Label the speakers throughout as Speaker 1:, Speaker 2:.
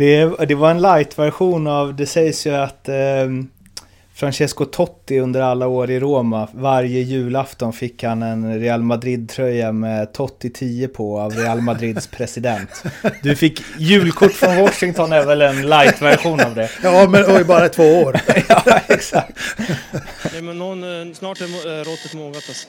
Speaker 1: Det, det var en light-version av, det sägs ju att eh, Francesco Totti under alla år i Roma, varje julafton fick han en Real Madrid-tröja med Totti 10 på av Real Madrids president. Du fick julkort från Washington är väl en light-version av det?
Speaker 2: Ja, men oj, bara två år.
Speaker 1: ja, exakt.
Speaker 3: Nej, men någon, eh, snart är eh, råttet mogat alltså.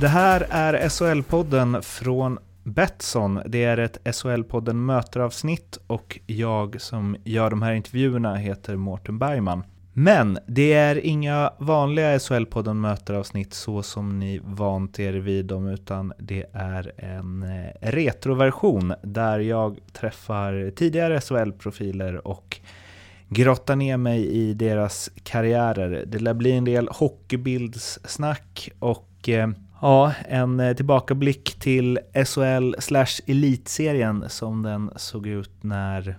Speaker 1: Det här är SHL-podden från Betsson. Det är ett SHL-podden möteravsnitt och jag som gör de här intervjuerna heter Mårten Bergman. Men det är inga vanliga SHL-podden möteravsnitt så som ni vant er vid dem, utan det är en eh, retroversion där jag träffar tidigare SHL-profiler och grottar ner mig i deras karriärer. Det lär bli en del hockeybildssnack och eh, Ja, en eh, tillbakablick till SHL slash Elitserien som den såg ut när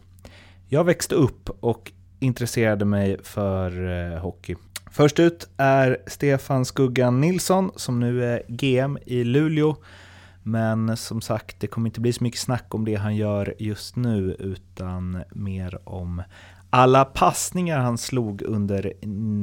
Speaker 1: jag växte upp och intresserade mig för eh, hockey. Först ut är Stefan Skuggan Nilsson som nu är GM i Luleå. Men som sagt, det kommer inte bli så mycket snack om det han gör just nu utan mer om alla passningar han slog under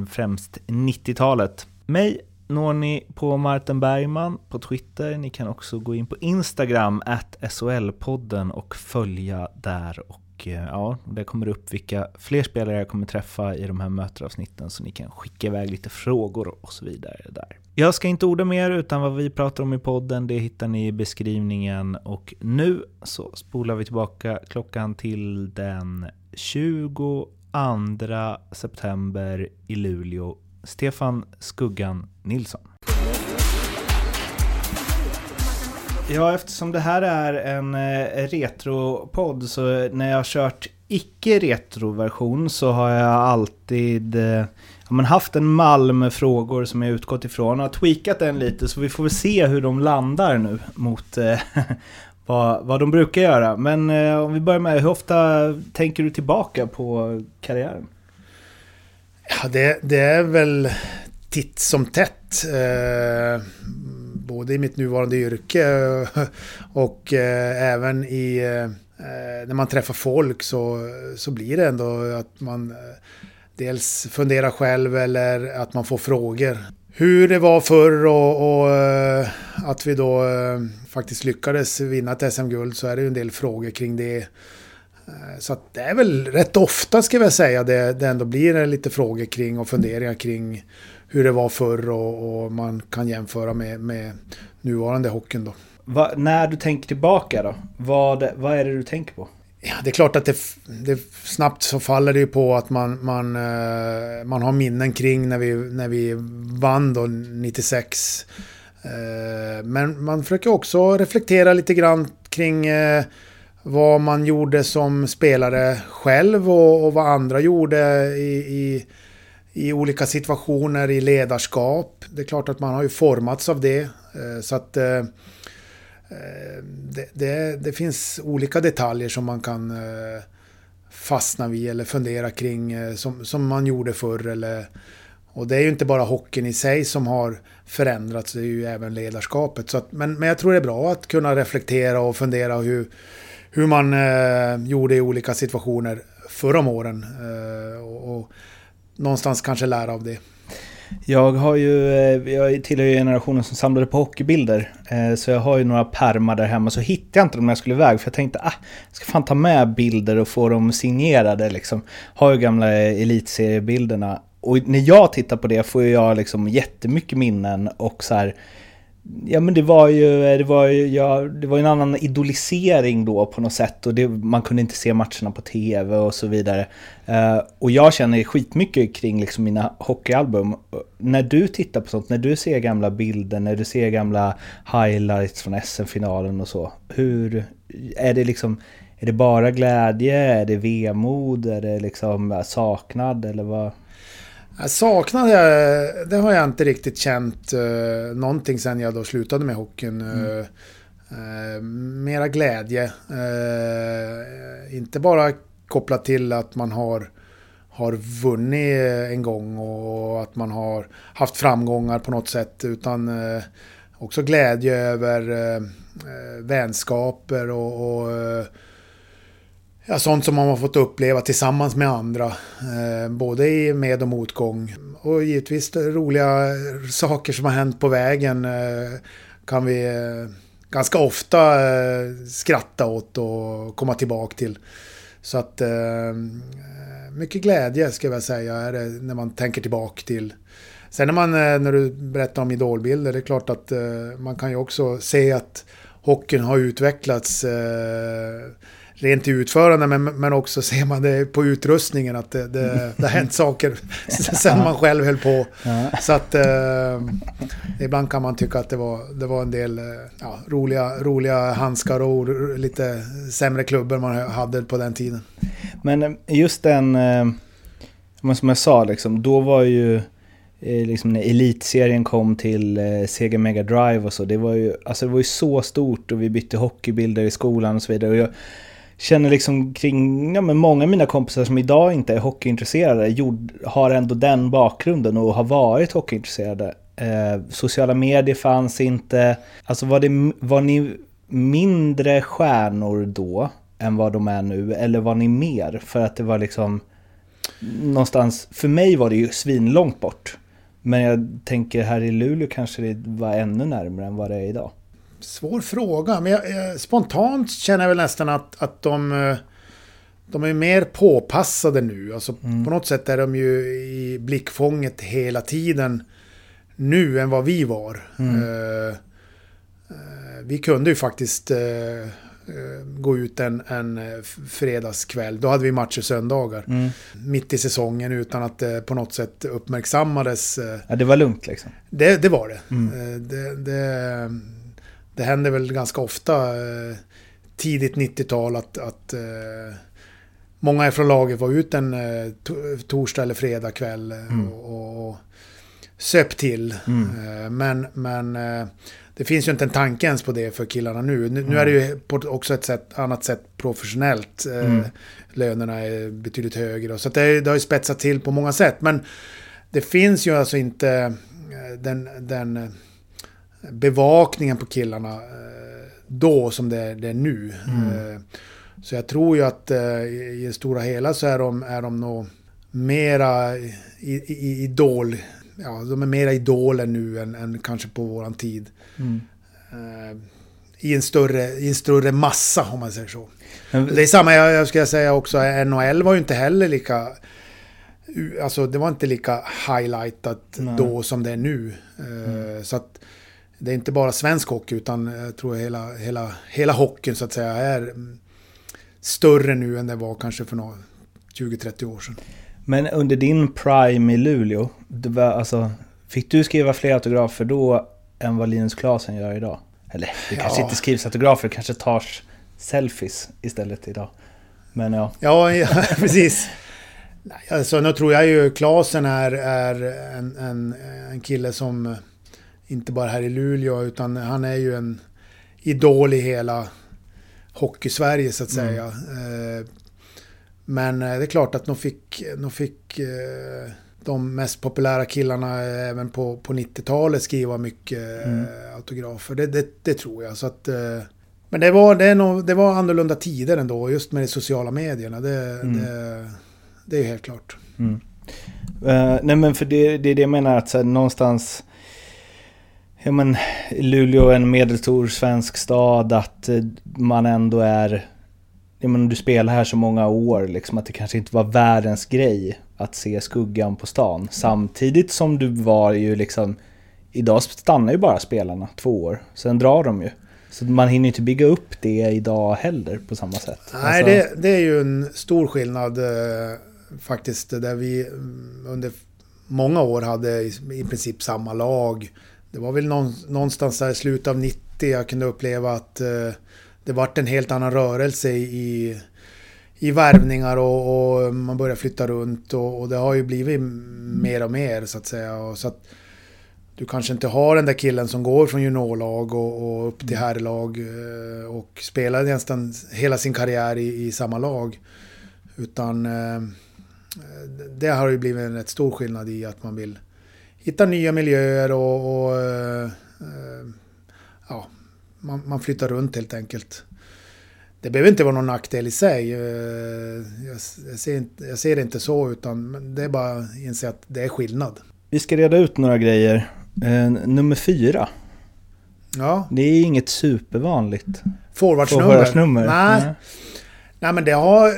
Speaker 1: främst 90-talet. Mig når ni på Martin Bergman på Twitter. Ni kan också gå in på Instagram, at SHL-podden och följa där. Och eh, ja, det kommer upp vilka fler spelare jag kommer träffa i de här möteravsnitten så ni kan skicka iväg lite frågor och så vidare där. Jag ska inte orda mer utan vad vi pratar om i podden det hittar ni i beskrivningen och nu så spolar vi tillbaka klockan till den 22 september i Luleå Stefan Skuggan Nilsson. Ja, eftersom det här är en eh, retropodd så när jag har kört icke-retroversion så har jag alltid eh, ja, haft en mall med frågor som jag utgått ifrån och tweakat den lite så vi får väl se hur de landar nu mot eh, vad, vad de brukar göra. Men eh, om vi börjar med, hur ofta tänker du tillbaka på karriären?
Speaker 2: Ja, det, det är väl titt som tätt. Eh, både i mitt nuvarande yrke och eh, även i... Eh, eh, när man träffar folk så, så blir det ändå att man eh, dels funderar själv eller att man får frågor. Hur det var förr och, och eh, att vi då faktiskt lyckades vinna ett SM-guld så är det ju en del frågor kring det. Så så det är väl rätt ofta ska jag säga det, det ändå blir lite frågor kring och funderingar kring hur det var förr och, och man kan jämföra med, med nuvarande hockeyn då.
Speaker 1: Va, när du tänker tillbaka då, vad, vad är det du tänker på?
Speaker 2: Ja, det är klart att det, det, snabbt så faller det ju på att man, man, eh, man har minnen kring när vi, när vi vann då 96. Eh, men man försöker också reflektera lite grann kring vad man gjorde som spelare själv och, och vad andra gjorde i, i, i, olika situationer i ledarskap. Det är klart att man har ju formats av det. Eh, så att eh, eh, det, det, det finns olika detaljer som man kan fastna vid eller fundera kring som, som man gjorde förr. Eller, och det är ju inte bara hockeyn i sig som har förändrats, det är ju även ledarskapet. Så att, men, men jag tror det är bra att kunna reflektera och fundera hur, hur man eh, gjorde i olika situationer förra om åren. Eh, och, och, någonstans kanske lära av det.
Speaker 1: Jag har ju, eh, jag tillhör ju generationen som samlade på hockeybilder. Eh, så jag har ju några pärmar där hemma. Så hittade jag inte dem när jag skulle iväg. För jag tänkte, ah, jag ska fan ta med bilder och få dem signerade liksom. Har ju gamla elitseriebilderna. Och när jag tittar på det får jag liksom jättemycket minnen och så här Ja men det var ju, eh, det var ju, ja, det var en annan idolisering då på något sätt och det, man kunde inte se matcherna på tv och så vidare. Uh, och jag känner skitmycket kring liksom mina hockeyalbum. När du tittar på sånt, när du ser gamla bilder, när du ser gamla highlights från SM-finalen och så. Hur, är det liksom, är det bara glädje? Är det vemod? Är det liksom saknad? Eller vad?
Speaker 2: Jag, det har jag inte riktigt känt uh, någonting sen jag då slutade med hockeyn. Mm. Uh, uh, mera glädje. Uh, inte bara kopplat till att man har, har vunnit en gång och att man har haft framgångar på något sätt. Utan också glädje över vänskaper och, och Ja, sånt som man har fått uppleva tillsammans med andra. Eh, både i med och motgång. Och givetvis roliga saker som har hänt på vägen eh, kan vi eh, ganska ofta eh, skratta åt och komma tillbaka till. Så att eh, mycket glädje ska jag säga är det när man tänker tillbaka till. Sen när, man, eh, när du berättar om idolbilder, det är klart att eh, man kan ju också se att hockeyn har utvecklats eh, rent i utförande men, men också ser man det på utrustningen att det, det, det har hänt saker sen man själv höll på. Så att eh, ibland kan man tycka att det var, det var en del eh, ja, roliga, roliga handskar och lite sämre klubbor man hade på den tiden.
Speaker 1: Men eh, just den, eh, som jag sa, liksom, då var ju liksom när elitserien kom till Sega Mega Drive och så, det var ju, alltså det var ju så stort och vi bytte hockeybilder i skolan och så vidare. Och jag, känner liksom kring, ja men många av mina kompisar som idag inte är hockeyintresserade gjord, har ändå den bakgrunden och har varit hockeyintresserade. Eh, sociala medier fanns inte. Alltså var, det, var ni mindre stjärnor då än vad de är nu? Eller var ni mer? För att det var liksom någonstans, för mig var det ju svinlångt bort. Men jag tänker här i Luleå kanske det var ännu närmare än vad det är idag.
Speaker 2: Svår fråga, men jag, jag, spontant känner jag väl nästan att, att de, eh, de är mer påpassade nu. Alltså mm. på något sätt är de ju i blickfånget hela tiden nu än vad vi var. Mm. Uh, uh, vi kunde ju faktiskt uh, gå ut en, en fredagskväll. Då hade vi matcher söndagar. Mm. Mitt i säsongen utan att det på något sätt uppmärksammades.
Speaker 1: Ja, det var lugnt liksom?
Speaker 2: Det, det var det. Mm. det, det det händer väl ganska ofta eh, tidigt 90-tal att, att eh, många från laget var ute en eh, torsdag eller fredag kväll mm. och, och söp till. Mm. Men, men det finns ju inte en tanke ens på det för killarna nu. Nu, mm. är det ju på också ett sätt, annat sätt professionellt. Mm. Lönerna är betydligt högre. Så det, det har ju spetsat till på många sätt. Men det finns ju alltså inte den, den bevakningen på killarna eh, då som det är, det är nu. Mm. Eh, så jag tror ju att eh, i det stora hela så är de, är de nog mera i, i, idol. Ja, de är mera idoler nu än, än kanske på våran tid. Mm. I, en större, I en större massa om man säger så. Det är samma, jag, jag ska säga också, NHL var ju inte heller lika... Alltså det var inte lika highlightat nej. då som det är nu. Mm. Så att det är inte bara svensk hockey utan jag tror hela, hela, hela hockeyn så att säga är större nu än det var kanske för 20-30 år sedan.
Speaker 1: Men under din prime i Luleå, var alltså, fick du skriva fler autografer då än vad Linus Klasen gör idag? Eller det kanske ja. inte skrivs autografer, det kanske tas selfies istället idag. Men ja.
Speaker 2: Ja, ja precis. Alltså nu tror jag ju Klasen är, är en, en, en kille som inte bara här i Luleå, utan han är ju en idol i hela Hockeysverige så att mm. säga. Mm. Men eh, det är klart att de fick, de fick eh, de mest populära killarna även på, på 90-talet skriva mycket mm. autografer. Det, det, det, tror jag. Så att, men det var, det, nog, det var annorlunda tider ändå, just med de sociala medierna. Det, mm. det, det är helt klart.
Speaker 1: Mm. Uh, nej men för det, det är det jag menar att så här, någonstans ja men Luleå är en medelstor svensk stad, att eh, man ändå är, ja men du spelar här så många år, liksom att det kanske inte var världens grej att se skuggan på stan. Samtidigt som du var ju liksom, idag stannar ju bara spelarna två år, sen drar de ju. Så man hinner inte bygga upp det idag heller på samma sätt.
Speaker 2: Nej, alltså... det, det, är ju en stor skillnad eh, faktiskt. Där vi mm, under många år hade i, i princip samma lag det var väl någonstans där i slutet av 90 jag kunde uppleva att eh, det vart en helt annan rörelse i, i värvningar och, och man börjar flytta runt och, och, det har ju blivit mer och mer så att säga. Och så att du kanske inte har den där killen som går från juniorlag och, och upp till herrlag eh, och spelar nästan hela sin karriär i, i samma lag. Utan eh, det har ju blivit en rätt stor skillnad i att man vill hitta nya miljöer och, och eh, ja, man, man flyttar runt helt enkelt. Det behöver inte vara någon nackdel i sig. Jag, jag, ser, inte, jag ser det inte så, utan det är bara att inse att det är skillnad.
Speaker 1: Vi ska reda ut några grejer. Eh, nummer fyra.
Speaker 2: Ja.
Speaker 1: Det är inget supervanligt
Speaker 2: forwardsnummer.
Speaker 1: forwardsnummer.
Speaker 2: Nej. Nej. Nej, men det har,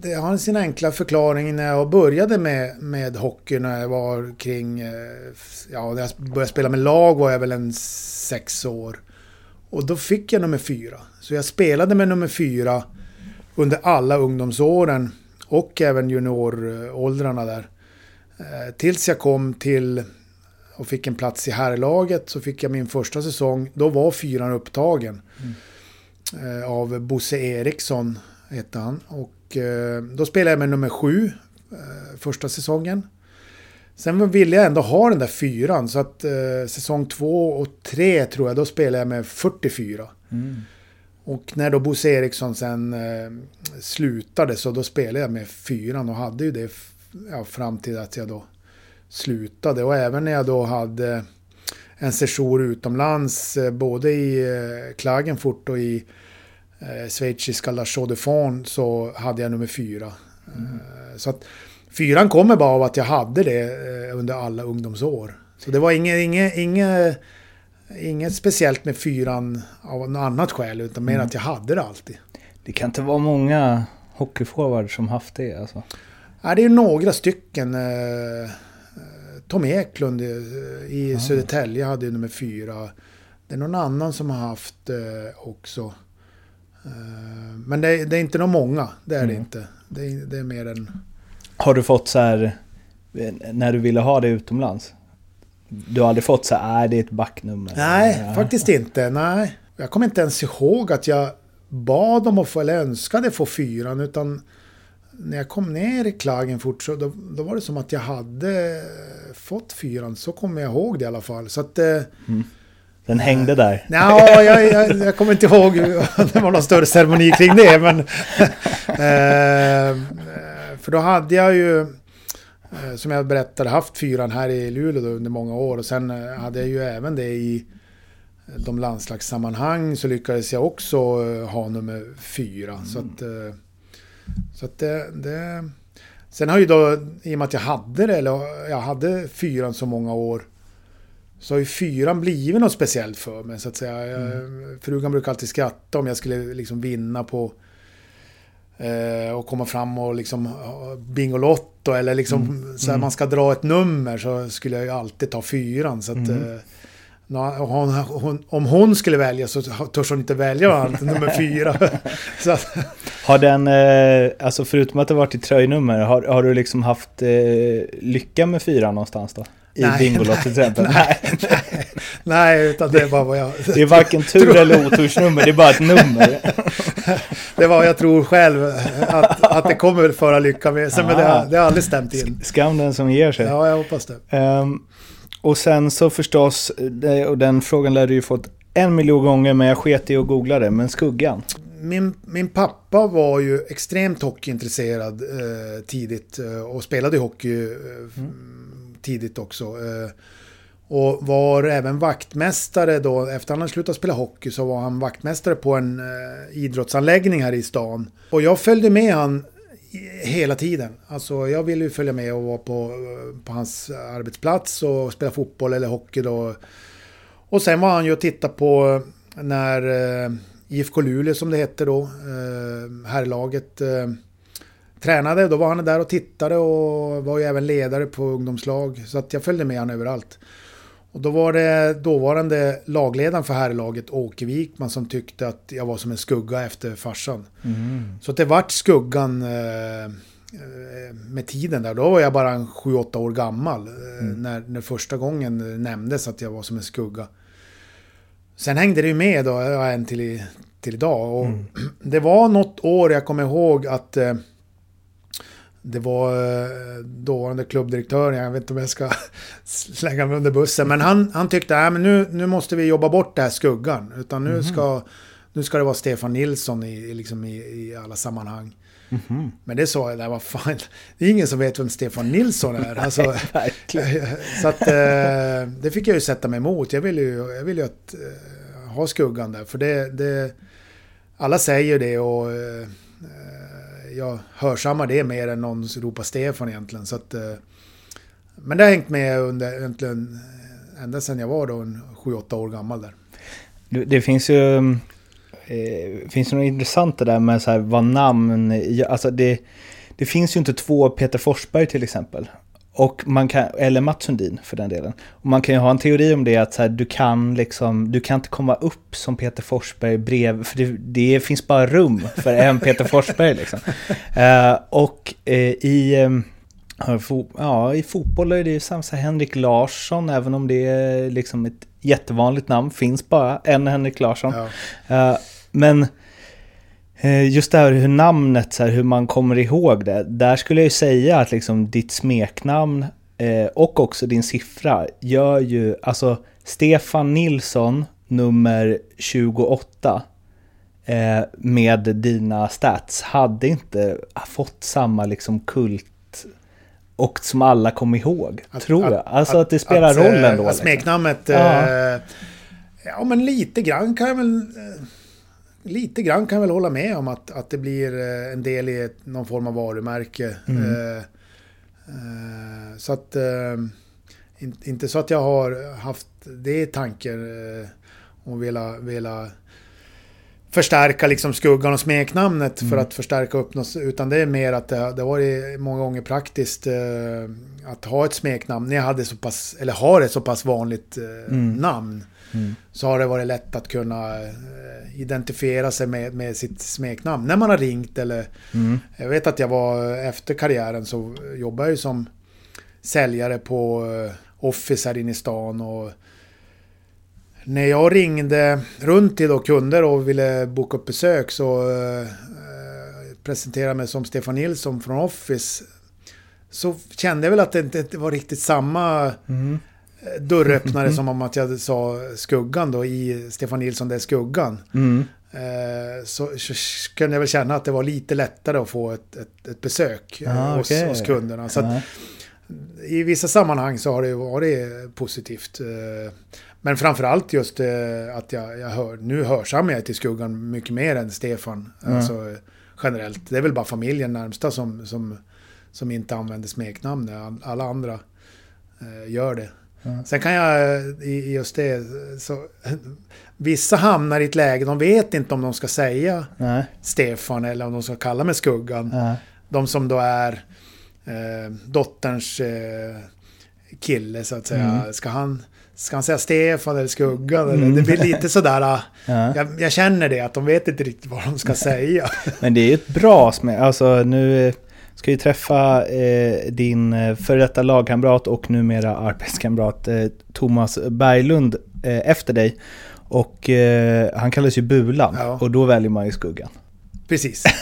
Speaker 2: det har sin enkla förklaring när jag började med, med hockey när jag var kring... eh, Ja, när jag började spela med lag var jag väl en sex år. Och då fick jag nummer fyra. Så jag spelade med nummer fyra under alla ungdomsåren och även junioråldrarna där. Eh, Tills jag kom till och fick en plats i herrlaget så fick jag min första säsong. Då var fyran upptagen. Eh, Av Bosse Eriksson hette han. Och eh, då spelade jag med nummer sju eh, första säsongen. Sen ville jag ändå ha den där fyran så att eh, säsong två och tre tror jag då spelade jag med 44. Och när då Bosse Eriksson sen slutade så då spelade jag med fyran och hade ju det ja, fram till att jag då slutade. Och även när jag då hade en session utomlands, både i Klagenfurt och i eh, schweiziska La Chaux de Fonds så hade jag nummer fyra. Eh, Så att fyran kommer bara av att jag hade det eh, under alla ungdomsår. Så det var inget, inget, inget, inget speciellt med fyran av något annat skäl, utan mer att jag hade det alltid.
Speaker 1: Det kan inte vara många hockeyforwards som haft det alltså.
Speaker 2: Ja, det är några stycken. eh, Tom Eklund i Södertälje hade ju nummer fyra. Det är någon annan som har haft också. Eh, Men det är, det är inte någon många, det är det inte. Det är, det är mer än...
Speaker 1: Har du fått så här eh, när du ville ha det utomlands? Du har aldrig fått så här, är det ett backnummer?
Speaker 2: Nej,
Speaker 1: Ja.
Speaker 2: faktiskt inte. Nej. Jag kommer inte ens ihåg att jag bad om att få, eller önskade få fyran, utan när jag kom ner i Klagenfurt så då, då var det som att jag hade fått fyran. Så kommer jag ihåg det i alla fall. Så att... Eh,
Speaker 1: Den hängde där.
Speaker 2: Ja, jag, jag, jag kommer inte ihåg hur- det var någon större ceremoni kring det. Men, eh, för då hade jag ju, eh, som jag berättade, haft fyran här i Luleå under många år. Och sen eh, hade jag ju även det i de landslagssammanhang så lyckades jag också eh, ha nummer fyra. Så att, så att det, det... Sen har ju då, i och med att jag hade det, eller jag hade fyran så många år, så har ju fyran blivit något speciellt för mig så att säga. Jag, Frugan brukar alltid skratta om jag skulle liksom vinna på eh, och komma fram och liksom Bingolotto eller liksom så här, man ska dra ett nummer så skulle jag ju alltid ta fyran. Så att, eh, nå- hon, hon, om hon skulle välja så törs hon inte välja annat nummer fyra. att,
Speaker 1: Har den, eh, alltså förutom att det varit i tröjnummer, har, har du liksom haft eh, lycka med fyra någonstans då? I
Speaker 2: Nej,
Speaker 1: Bingolotto till exempel?
Speaker 2: nej, nej, nej, utan det är bara vad jag...
Speaker 1: Det är varken tur eller otursnummer, det är bara ett nummer.
Speaker 2: Det var jag tror själv att, att det kommer föra lycka med sig, men det har, det har aldrig stämt in.
Speaker 1: Skam den som ger sig.
Speaker 2: Ja, jag hoppas det.
Speaker 1: Ehm, och sen så förstås, och den frågan lär du ju fått en miljon gånger, men jag sket i att googla det, men skuggan.
Speaker 2: Min, min pappa var ju extremt hockeyintresserad eh, tidigt eh, och spelade hockey eh, tidigt också. Eh, och var även vaktmästare då, efter han hade slutat spela hockey så var han vaktmästare på en eh, idrottsanläggning här i stan. Och jag följde med han hela tiden. Alltså jag ville ju följa med och vara på, eh, på hans arbetsplats och spela fotboll eller hockey då. Och sen var han ju och tittade på när IFK Luleå som det hette då, herrlaget, tränade. Då var han där och tittade och var ju även ledare på ungdomslag. Så att jag följde med han överallt. Och då var det dåvarande lagledaren för herrlaget, Åke Wikman, som tyckte att jag var som en skugga efter farsan. Så att det vart skuggan eh, eh, med tiden där. Då var jag bara en 7-8 år gammal. eh, När, när första gången nämndes att jag var som en skugga. Sen hängde det ju med då, en till till idag. Och Det var något år jag kommer ihåg att eh, det var eh, dåvarande klubbdirektören, jag vet inte om jag ska slänga mig under bussen, men han, han tyckte att nu, nu måste vi jobba bort det här skuggan. Utan nu, ska, nu ska det vara Stefan Nilsson i, liksom i, i alla sammanhang. Men det sa jag, där, vad fan, det är ingen som vet vem Stefan Nilsson är. Alltså, så att eh, det fick jag ju sätta mig emot. Jag vill ju, jag vill ju att, eh, ha skuggan där. För det, det, alla säger det och jag hörsammar det mer än någon ropar Stefan egentligen. Så att, eh, men det har hängt med under, egentligen, eh, ända sedan jag var då en 7-8 år gammal där.
Speaker 1: Det finns ju... Eh, finns det något intressant det där med så här, vad namn... Alltså det, det finns ju inte två Peter Forsberg till exempel. Och man kan, eller Mats Sundin för den delen. Och man kan ju ha en teori om det att här, du kan liksom, du kan inte komma upp som Peter Forsberg brev, för det, det finns bara rum för en Peter Forsberg liksom. Eh, och eh, i, eh, Ja, i fotboll är det ju samma. Henrik Larsson, även om det är liksom ett jättevanligt namn, finns bara en Henrik Larsson.
Speaker 2: Ja.
Speaker 1: Eh, Men just det här hur namnet, så här, hur man kommer ihåg det. Där skulle jag ju säga att liksom ditt smeknamn eh, och också din siffra gör ju, alltså Stefan Nilsson nummer 28 eh, med dina stats hade inte fått samma liksom kult och som alla kom ihåg, tror jag. Alltså att, det spelar roll
Speaker 2: eh,
Speaker 1: ändå.
Speaker 2: Att
Speaker 1: liksom.
Speaker 2: smeknamnet...
Speaker 1: Ja.
Speaker 2: Eh, ja, men lite grann kan jag väl... Lite grann kan jag väl hålla med om att, att det blir eh, en del i någon form av varumärke.
Speaker 1: Mm.
Speaker 2: Eh, eh, så att... In, inte så att jag har haft det i tanken och velat... Vela förstärka liksom skuggan och smeknamnet för att förstärka upp något. Utan det är mer att det, det varit många gånger praktiskt eh, att ha ett smeknamn. När jag hade så pass, eller har ett så pass vanligt eh, namn. Så har det varit lätt att kunna eh, identifiera sig med, med sitt smeknamn. När man har ringt eller... Jag vet att jag var efter karriären så jobbade jag ju som säljare på eh, Office här inne i stan. Och när jag ringde runt till då kunder och ville boka upp besök så eh, presenterade jag mig som Stefan Nilsson från Office. Så kände jag väl att det inte var riktigt samma eh, dörröppnare som om att jag sa Skuggan då i Stefan Nilsson, det är Skuggan.
Speaker 1: Mm.
Speaker 2: Eh, så, så kunde jag väl känna att det var lite lättare att få ett, ett, ett besök eh,
Speaker 1: Ah,
Speaker 2: hos,
Speaker 1: okej.
Speaker 2: hos kunderna. Så att, i vissa sammanhang så har det varit positivt. eh, Men framförallt just att jag, jag hör, nu hörsammar jag till skuggan mycket mer än Stefan. Alltså, eh, generellt. Det är väl bara familjen närmsta som, som, som inte använder smeknamn. All- Alla andra gör det. Sen kan jag i just det, så vissa hamnar i ett läge, de vet inte om de ska säga
Speaker 1: Nej.
Speaker 2: Stefan eller om de ska kalla mig Skuggan.
Speaker 1: Ja.
Speaker 2: De som då är eh, dotterns eh, kille så att säga.
Speaker 1: Mm.
Speaker 2: Ska, han, ska han säga Stefan eller Skuggan? Eller? Det blir lite sådär... ah,
Speaker 1: Ja.
Speaker 2: Jag, jag känner det, att de vet inte riktigt vad de ska säga.
Speaker 1: Men det är ju ett bra smek. Alltså nu eh, ska jag träffa eh, din eh, före detta lagkamrat och numera arbetskamrat eh, Thomas Berglund eh, efter dig. Och eh, han kallas ju Bulan
Speaker 2: Ja.
Speaker 1: och då väljer man ju skuggan.
Speaker 2: Precis.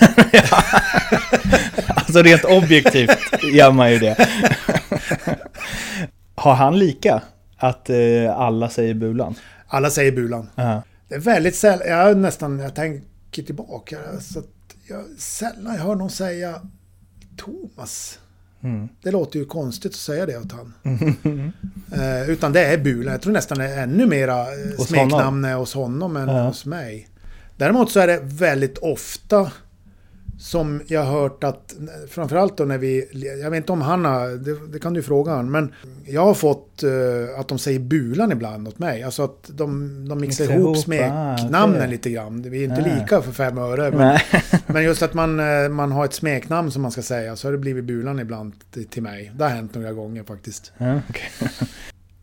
Speaker 1: Alltså rent objektivt gör man ju det. Har han lika? Att eh, alla säger Bulan?
Speaker 2: Alla säger Bulan.
Speaker 1: Ja.
Speaker 2: Det är väldigt sällan, jag nästan, jag tänker tillbaka, så jag sällan jag hör någon säga Thomas.
Speaker 1: Mm.
Speaker 2: Det låter ju konstigt att säga det åt han. eh, utan det är Bulan. Jag tror nästan det är ännu mera eh,
Speaker 1: Hos
Speaker 2: smeknamn är hos honom än
Speaker 1: Ja.
Speaker 2: hos mig. Däremot så är det väldigt ofta som jag har hört att, framförallt då när vi, jag vet inte om han har, det, det kan du fråga han, men jag har fått eh, att de säger Bulan ibland åt mig. Alltså att de, de mixar
Speaker 1: Mixar
Speaker 2: ihop
Speaker 1: ihop,
Speaker 2: smeknamnen
Speaker 1: ah,
Speaker 2: lite grann. Vi är inte
Speaker 1: Ah.
Speaker 2: lika för fem öre. Men,
Speaker 1: Nej.
Speaker 2: men just att man, eh, man har ett smeknamn som man ska säga, så har det blivit Bulan ibland till, till mig. Det har hänt några gånger faktiskt.
Speaker 1: Ja, okej.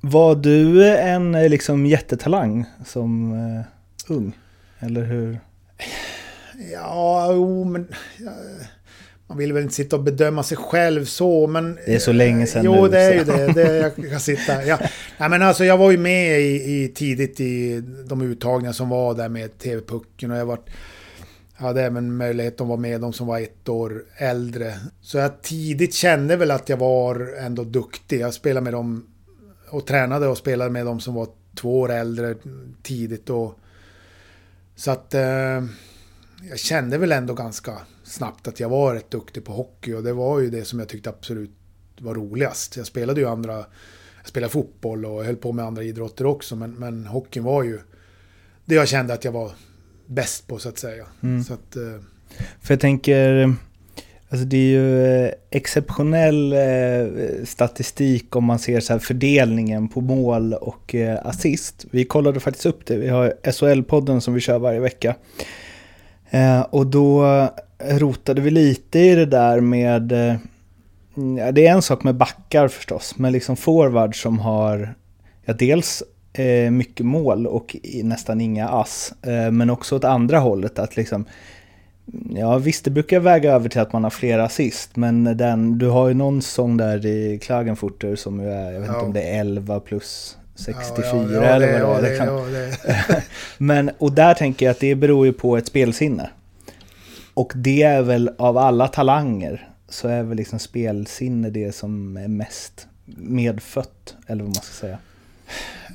Speaker 1: Var du en eh, liksom jättetalang som eh, ung? Eller hur?
Speaker 2: Ja, jo, men... Ja, man vill väl inte sitta och bedöma sig själv så, men...
Speaker 1: Det är så länge sedan
Speaker 2: Jo,
Speaker 1: nu,
Speaker 2: det är ju det. det jag kan sitta... Ja. Nej, men alltså jag var ju med i, i tidigt i de uttagningar som var där med TV-pucken och jag var, hade även möjlighet att vara med de som var ett år äldre. Så jag tidigt kände väl att jag var ändå duktig. Jag spelade med dem och tränade och spelade med dem som var två år äldre tidigt. Och, så att eh, jag kände väl ändå ganska snabbt att jag var rätt duktig på hockey och det var ju det som jag tyckte absolut var roligast. Jag spelade ju andra, jag spelade fotboll och höll på med andra idrotter också men, men hockeyn var ju det jag kände att jag var bäst på så att säga.
Speaker 1: Mm.
Speaker 2: Så att, eh,
Speaker 1: För jag tänker, alltså det är ju eh, exceptionell eh, statistik om man ser så här fördelningen på mål och eh, assist. Vi kollade faktiskt upp det, vi har SHL-podden som vi kör varje vecka. Eh, och då rotade vi lite i det där med, eh, det är en sak med backar förstås, men liksom forwards som har, ja dels eh, mycket mål och nästan inga ass, eh, men också åt andra hållet att liksom Ja visst, det brukar väga över till att man har flera assist, men den, du har ju någon sång där i Klagenfurter som ju är, jag vet
Speaker 2: Ja.
Speaker 1: inte om det är 11 plus 64
Speaker 2: ja, ja,
Speaker 1: eller
Speaker 2: det,
Speaker 1: vad det,
Speaker 2: det,
Speaker 1: är.
Speaker 2: det,
Speaker 1: Men, och där tänker jag att det beror ju på ett spelsinne. Och det är väl av alla talanger så är väl liksom spelsinne det som är mest medfött, eller vad man ska säga.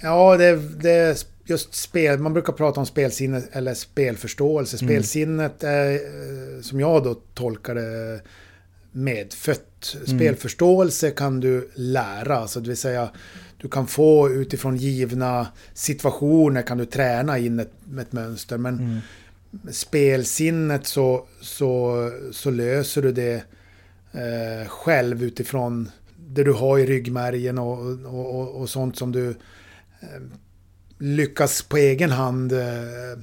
Speaker 2: Ja, det, det just spel. Man brukar prata om spelsinne eller spelförståelse.
Speaker 1: Mm.
Speaker 2: Spelsinnet är, eh, som jag då tolkar det, medfött.
Speaker 1: Mm.
Speaker 2: Spelförståelse kan du lära, alltså det vill säga du kan få utifrån givna situationer kan du träna in ett, ett mönster. Men
Speaker 1: Mm.
Speaker 2: spelsinnet så, så, så löser du det eh, själv utifrån det du har i ryggmärgen och, och, och, och sånt som du eh, lyckas på egen hand eh,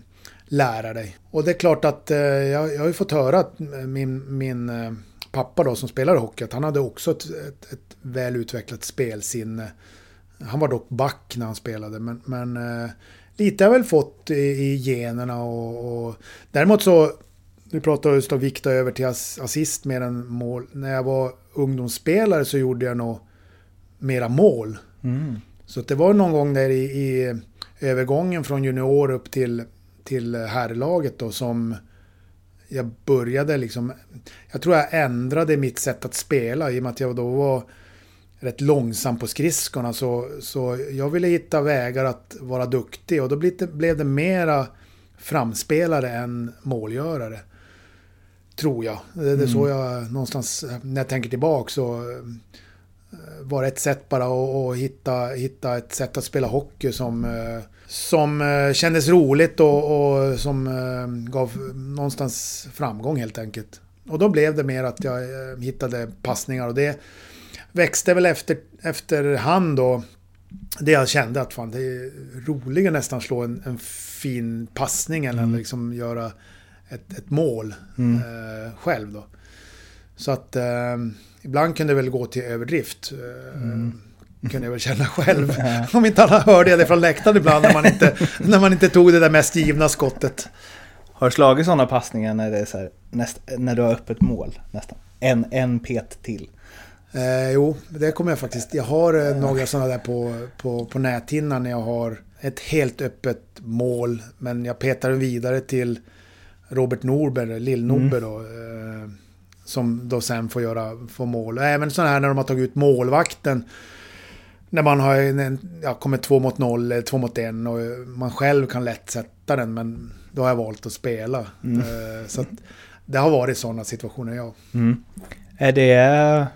Speaker 2: lära dig. Och det är klart att eh, jag, jag har ju fått höra att min, min eh, pappa då som spelar hockey, att han hade också ett, ett, ett väl utvecklat spelsinne. Han var dock back när han spelade, men, men eh, lite har jag väl fått i, i generna och, och däremot så nu pratar just om vikta över till ass- assist mer än mål. När jag var ungdomsspelare så gjorde jag nog mera mål.
Speaker 1: Mm.
Speaker 2: Så det var någon gång där i, i övergången från junior upp till, till herrlaget då som jag började liksom... Jag tror jag ändrade mitt sätt att spela i och med att jag då var rätt långsam på skridskorna. Så, så jag ville hitta vägar att vara duktig och då blev det, blev det mera framspelare än målgörare. Tror jag. Det, det är så jag någonstans, när jag tänker tillbaka så eh, var ett sätt bara att, att hitta, hitta ett sätt att spela hockey som, eh, som eh, kändes roligt och, och som gav någonstans framgång helt enkelt. Och då blev det mer att jag hittade passningar och det växte väl efter, efterhand då. Det jag kände att fan, det är roligare nästan slå en, en fin passning än att liksom göra ett, ett mål eh, själv då. Så att eh, ibland kunde det väl gå till överdrift. Eh, Kunde jag väl känna själv. Om inte alla hörde det från läktaren ibland när man, inte, när man inte tog det där mest givna skottet.
Speaker 1: Har du slagit sådana passningar när, det är så här, näst, när du har öppet mål nästan? En, en pet till.
Speaker 2: Eh, jo, det kommer jag faktiskt. Jag har eh, några sådana där på, på, på näthinnan när jag har ett helt öppet mål. Men jag petar den vidare till Robert Norberg, Lill-Nobbe då. Eh, som då sen får göra får mål. Även sådana här när de har tagit ut målvakten. När man har ja, kommit två mot noll eller två mot en och man själv kan lätt sätta den. Men då har jag valt att spela. Eh, så att det har varit sådana situationer, ja.
Speaker 1: Mm. Är det...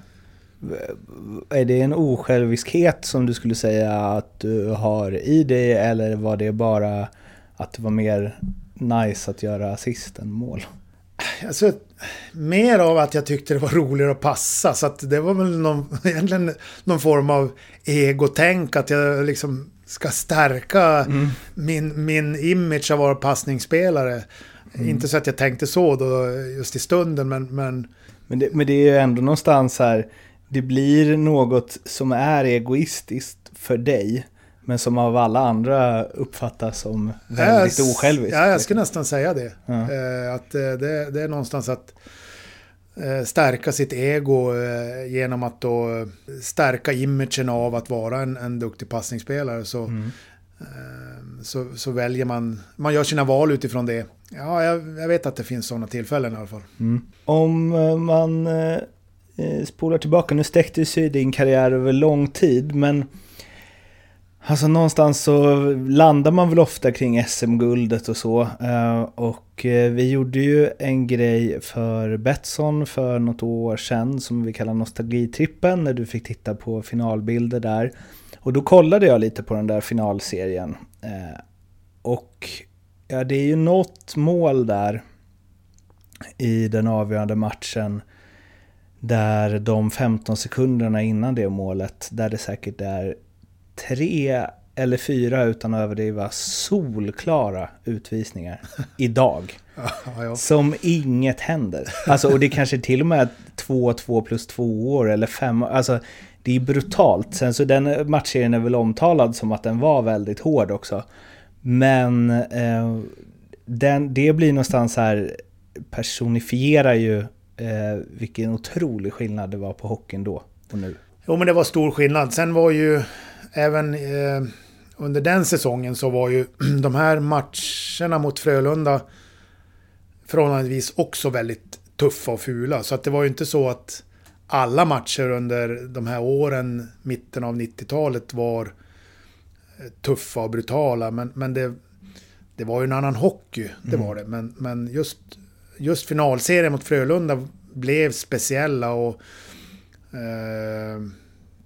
Speaker 1: Är det en osjälviskhet som du skulle säga att du har i dig eller var det bara att det var mer nice att göra assist än mål?
Speaker 2: Alltså, mer av att jag tyckte det var roligare att passa. Så att det var väl någon, egentligen någon form av egotänk. Att jag liksom ska stärka min, min image av att vara passningsspelare. Inte så att jag tänkte så då just i stunden, men... men
Speaker 1: Men det, men det är ju ändå någonstans här, det blir något som är egoistiskt för dig, men som av alla andra uppfattas som väldigt
Speaker 2: jag,
Speaker 1: osjälviskt.
Speaker 2: Ja, jag skulle nästan säga det.
Speaker 1: Ja.
Speaker 2: Eh, att eh, det, det är någonstans att... eh, stärka sitt ego genom att då stärka imagen av att vara en, en duktig passningsspelare. Så,
Speaker 1: Mm.
Speaker 2: så, så väljer man, man gör sina val utifrån det. Ja, jag, jag vet att det finns sådana tillfällen i alla fall.
Speaker 1: Om eh, man Eh, spolar tillbaka, nu sträckte sig din karriär över lång tid, men alltså någonstans så landar man väl ofta kring SM-guldet och så. Eh, och eh, vi gjorde ju en grej för Betsson för något år sedan som vi kallar Nostalgitrippen, när du fick titta på finalbilder där. Och då kollade jag lite på den där finalserien. Och ja, det är ju något mål där i den avgörande matchen där de 15 sekunderna innan det målet, där det säkert är tre eller fyra utan att överdriva solklara utvisningar idag. Som inget händer. Alltså, och det kanske till och med är 2, 2 plus 2 år eller 5 Alltså, det är brutalt. Sen så den matchserien är väl omtalad som att den var väldigt hård också. Men eh, den, det blir någonstans här personifierar ju eh, vilken otrolig skillnad det var på hockeyn då och nu.
Speaker 2: Jo, men det var stor skillnad. Sen var ju även eh, under den säsongen så var ju de här matcherna mot Frölunda förhållandevis också väldigt tuffa och fula. Så att det var ju inte så att alla matcher under de här åren, mitten av 90-talet, var eh, tuffa och brutala. Men, men det, det var ju en annan hockey, det var det. Men, men just, just finalserien mot Frölunda blev speciella och eh,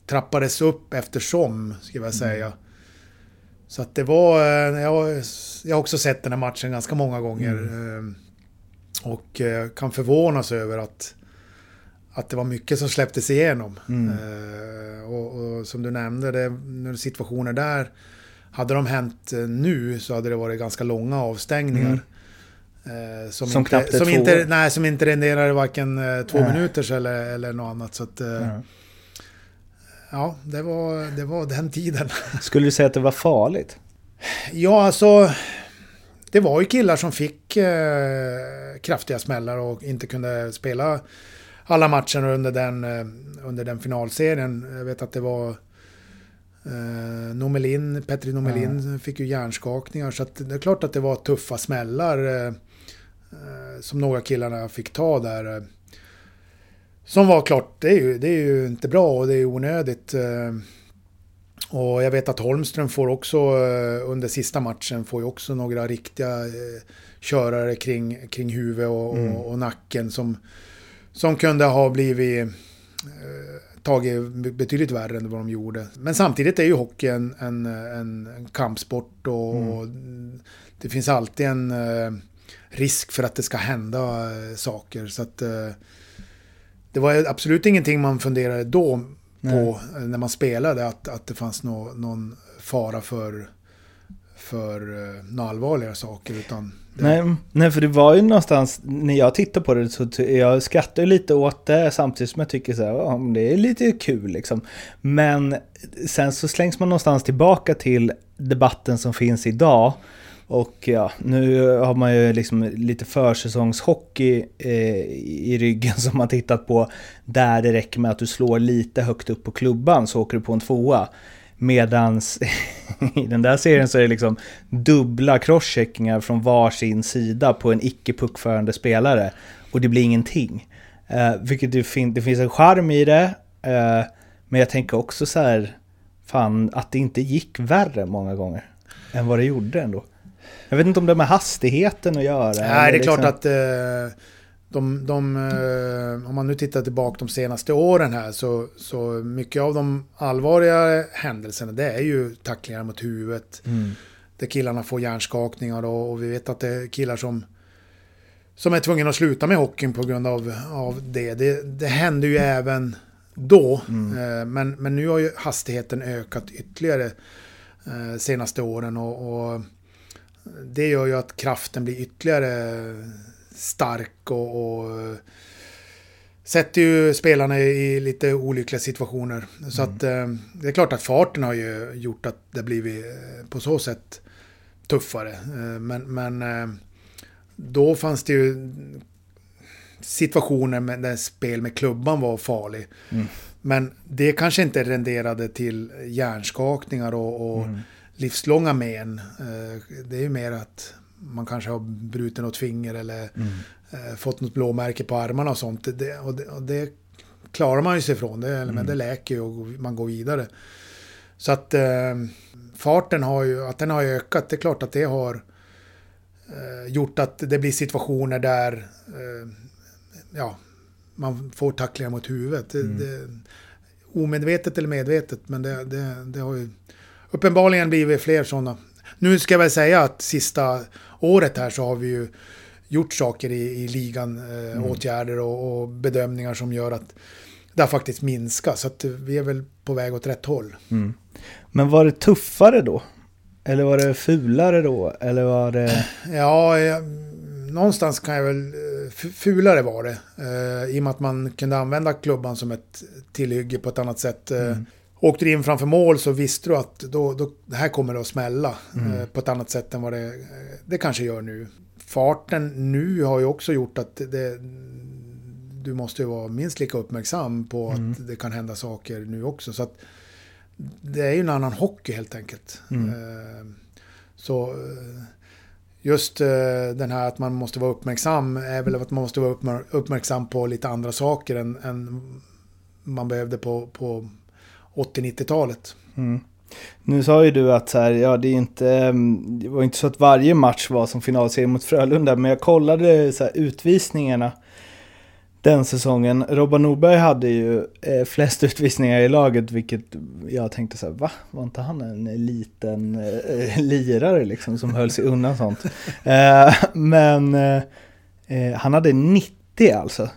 Speaker 2: trappades upp eftersom, ska jag säga. Så att det var, eh, jag, jag har också sett den här matchen ganska många gånger. eh, Och eh, kan förvånas över att, att det var mycket som släpptes igenom. Eh, Och, och som du nämnde, det, när situationer där, hade de hänt nu så hade det varit ganska långa avstängningar. Eh, som,
Speaker 1: Som
Speaker 2: inte,
Speaker 1: knappt är
Speaker 2: som,
Speaker 1: två
Speaker 2: inte,
Speaker 1: år.
Speaker 2: nej, som inte renderade varken eh, två
Speaker 1: Nej.
Speaker 2: minuters eller, eller något annat. Så att, eh, ja, det var, det var den tiden.
Speaker 1: Skulle du säga att det var farligt?
Speaker 2: Ja, alltså. Det var ju killar som fick eh, kraftiga smällar och inte kunde spela alla matcher under den, under den finalserien. Jag vet att det var eh, Nomelin, Petri Nomelin fick ju hjärnskakningar. Så det är klart att det var tuffa smällar eh, som några killarna fick ta där. eh. Som var klart, det är ju, det är ju inte bra och det är onödigt. eh. Och jag vet att Holmström får också eh, under sista matchen får ju också några riktiga eh, körare kring, kring huvudet och, och, och nacken som, som kunde ha blivit eh, tagit betydligt värre än vad de gjorde. Men samtidigt är ju hockey en, en, en, kampsport och, och det finns alltid en eh, risk för att det ska hända eh, saker. Så att eh, det var absolut ingenting man funderade då på eh, när man spelade att, att det fanns nå, någon fara för, för några allvarligare saker. Utan det,
Speaker 1: Nej, nej, för det var ju någonstans, när jag tittar på det så jag skrattar lite åt det samtidigt som jag tycker så här, ja, det är lite kul liksom. Men sen så slängs man någonstans tillbaka till debatten som finns idag. Och ja, nu har man ju liksom lite försäsongshockey eh, i ryggen som man tittat på. Där det räcker med att du slår lite högt upp på klubban så åker du på en tvåa. Medans i den där serien så är det liksom dubbla crosscheckingar från varsin sida på en icke puckförande spelare. Och det blir ingenting. Eh, vilket det, fin- det finns en charm i det. Eh, men jag tänker också så här, fan att det inte gick värre många gånger. Än vad det gjorde ändå. Jag vet inte om det har med hastigheten att göra.
Speaker 2: Nej, det är klart
Speaker 1: liksom-
Speaker 2: att eh, de, de, eh, om man nu tittar tillbaka de senaste åren här så, så mycket av de allvarliga händelserna det är ju tacklingar mot huvudet.
Speaker 1: Mm.
Speaker 2: Där killarna får hjärnskakningar och, och vi vet att det är killar som som är tvungna att sluta med hockeyn på grund av, av det. det. Det hände ju även då. Eh, Men, men nu har ju hastigheten ökat ytterligare senaste åren. Och, och det gör ju att kraften blir ytterligare stark och, och sätter ju spelarna i lite olyckliga situationer. Så att eh, det är klart att farten har ju gjort att det blivit eh, på så sätt tuffare. Eh, Men, men då fanns det ju situationer med, där spel med klubban var farlig.
Speaker 1: Mm.
Speaker 2: Men det kanske inte renderade till hjärnskakningar och, och livslånga men. Eh, Det är ju mer att man kanske har brutit något finger eller eh, fått något blåmärke på armarna och sånt. Det, och, det, och det klarar man ju sig ifrån, det, eller, men det läker ju och man går vidare. Så att eh, farten har ju, att den har ökat, det är klart att det har eh, gjort att det blir situationer där eh, ja, man får tacklingar mot huvudet. Det, det, omedvetet eller medvetet, men det, det, det har ju uppenbarligen blivit fler sådana. Nu ska jag väl säga att sista året här så har vi ju gjort saker i, i ligan, eh, åtgärder och, och bedömningar som gör att det har faktiskt minskat. Så att vi är väl på väg åt rätt håll.
Speaker 1: Men var det tuffare då? Eller var det fulare då? Eller var det...
Speaker 2: Ja, jag, någonstans kan jag väl... eh, Fulare var det. Eh, I och med att man kunde använda klubban som ett tillhygge på ett annat sätt. Eh, Åkte du in framför mål så visste du att då, då, det här kommer det att smälla. Eh, på ett annat sätt än vad det, eh, det kanske gör nu. Farten nu har ju också gjort att det, du måste ju vara minst lika uppmärksam på att det kan hända saker nu också. Så att det är ju en annan hockey helt enkelt. Eh, Så just eh, den här att man måste vara uppmärksam är väl att man måste vara uppmär- uppmärksam på lite andra saker än, än man behövde på, på 80-90-talet.
Speaker 1: Nu sa ju du att så här, ja, det, är inte, mm, det var inte så att varje match var som finalserie mot Frölunda, men jag kollade så här, utvisningarna den säsongen. Robban Norberg hade ju eh, flest utvisningar i laget, vilket jag tänkte så här, va? Var inte han en liten eh, lirare liksom som höll sig undan sånt? Eh, men eh, eh, han hade 90 alltså.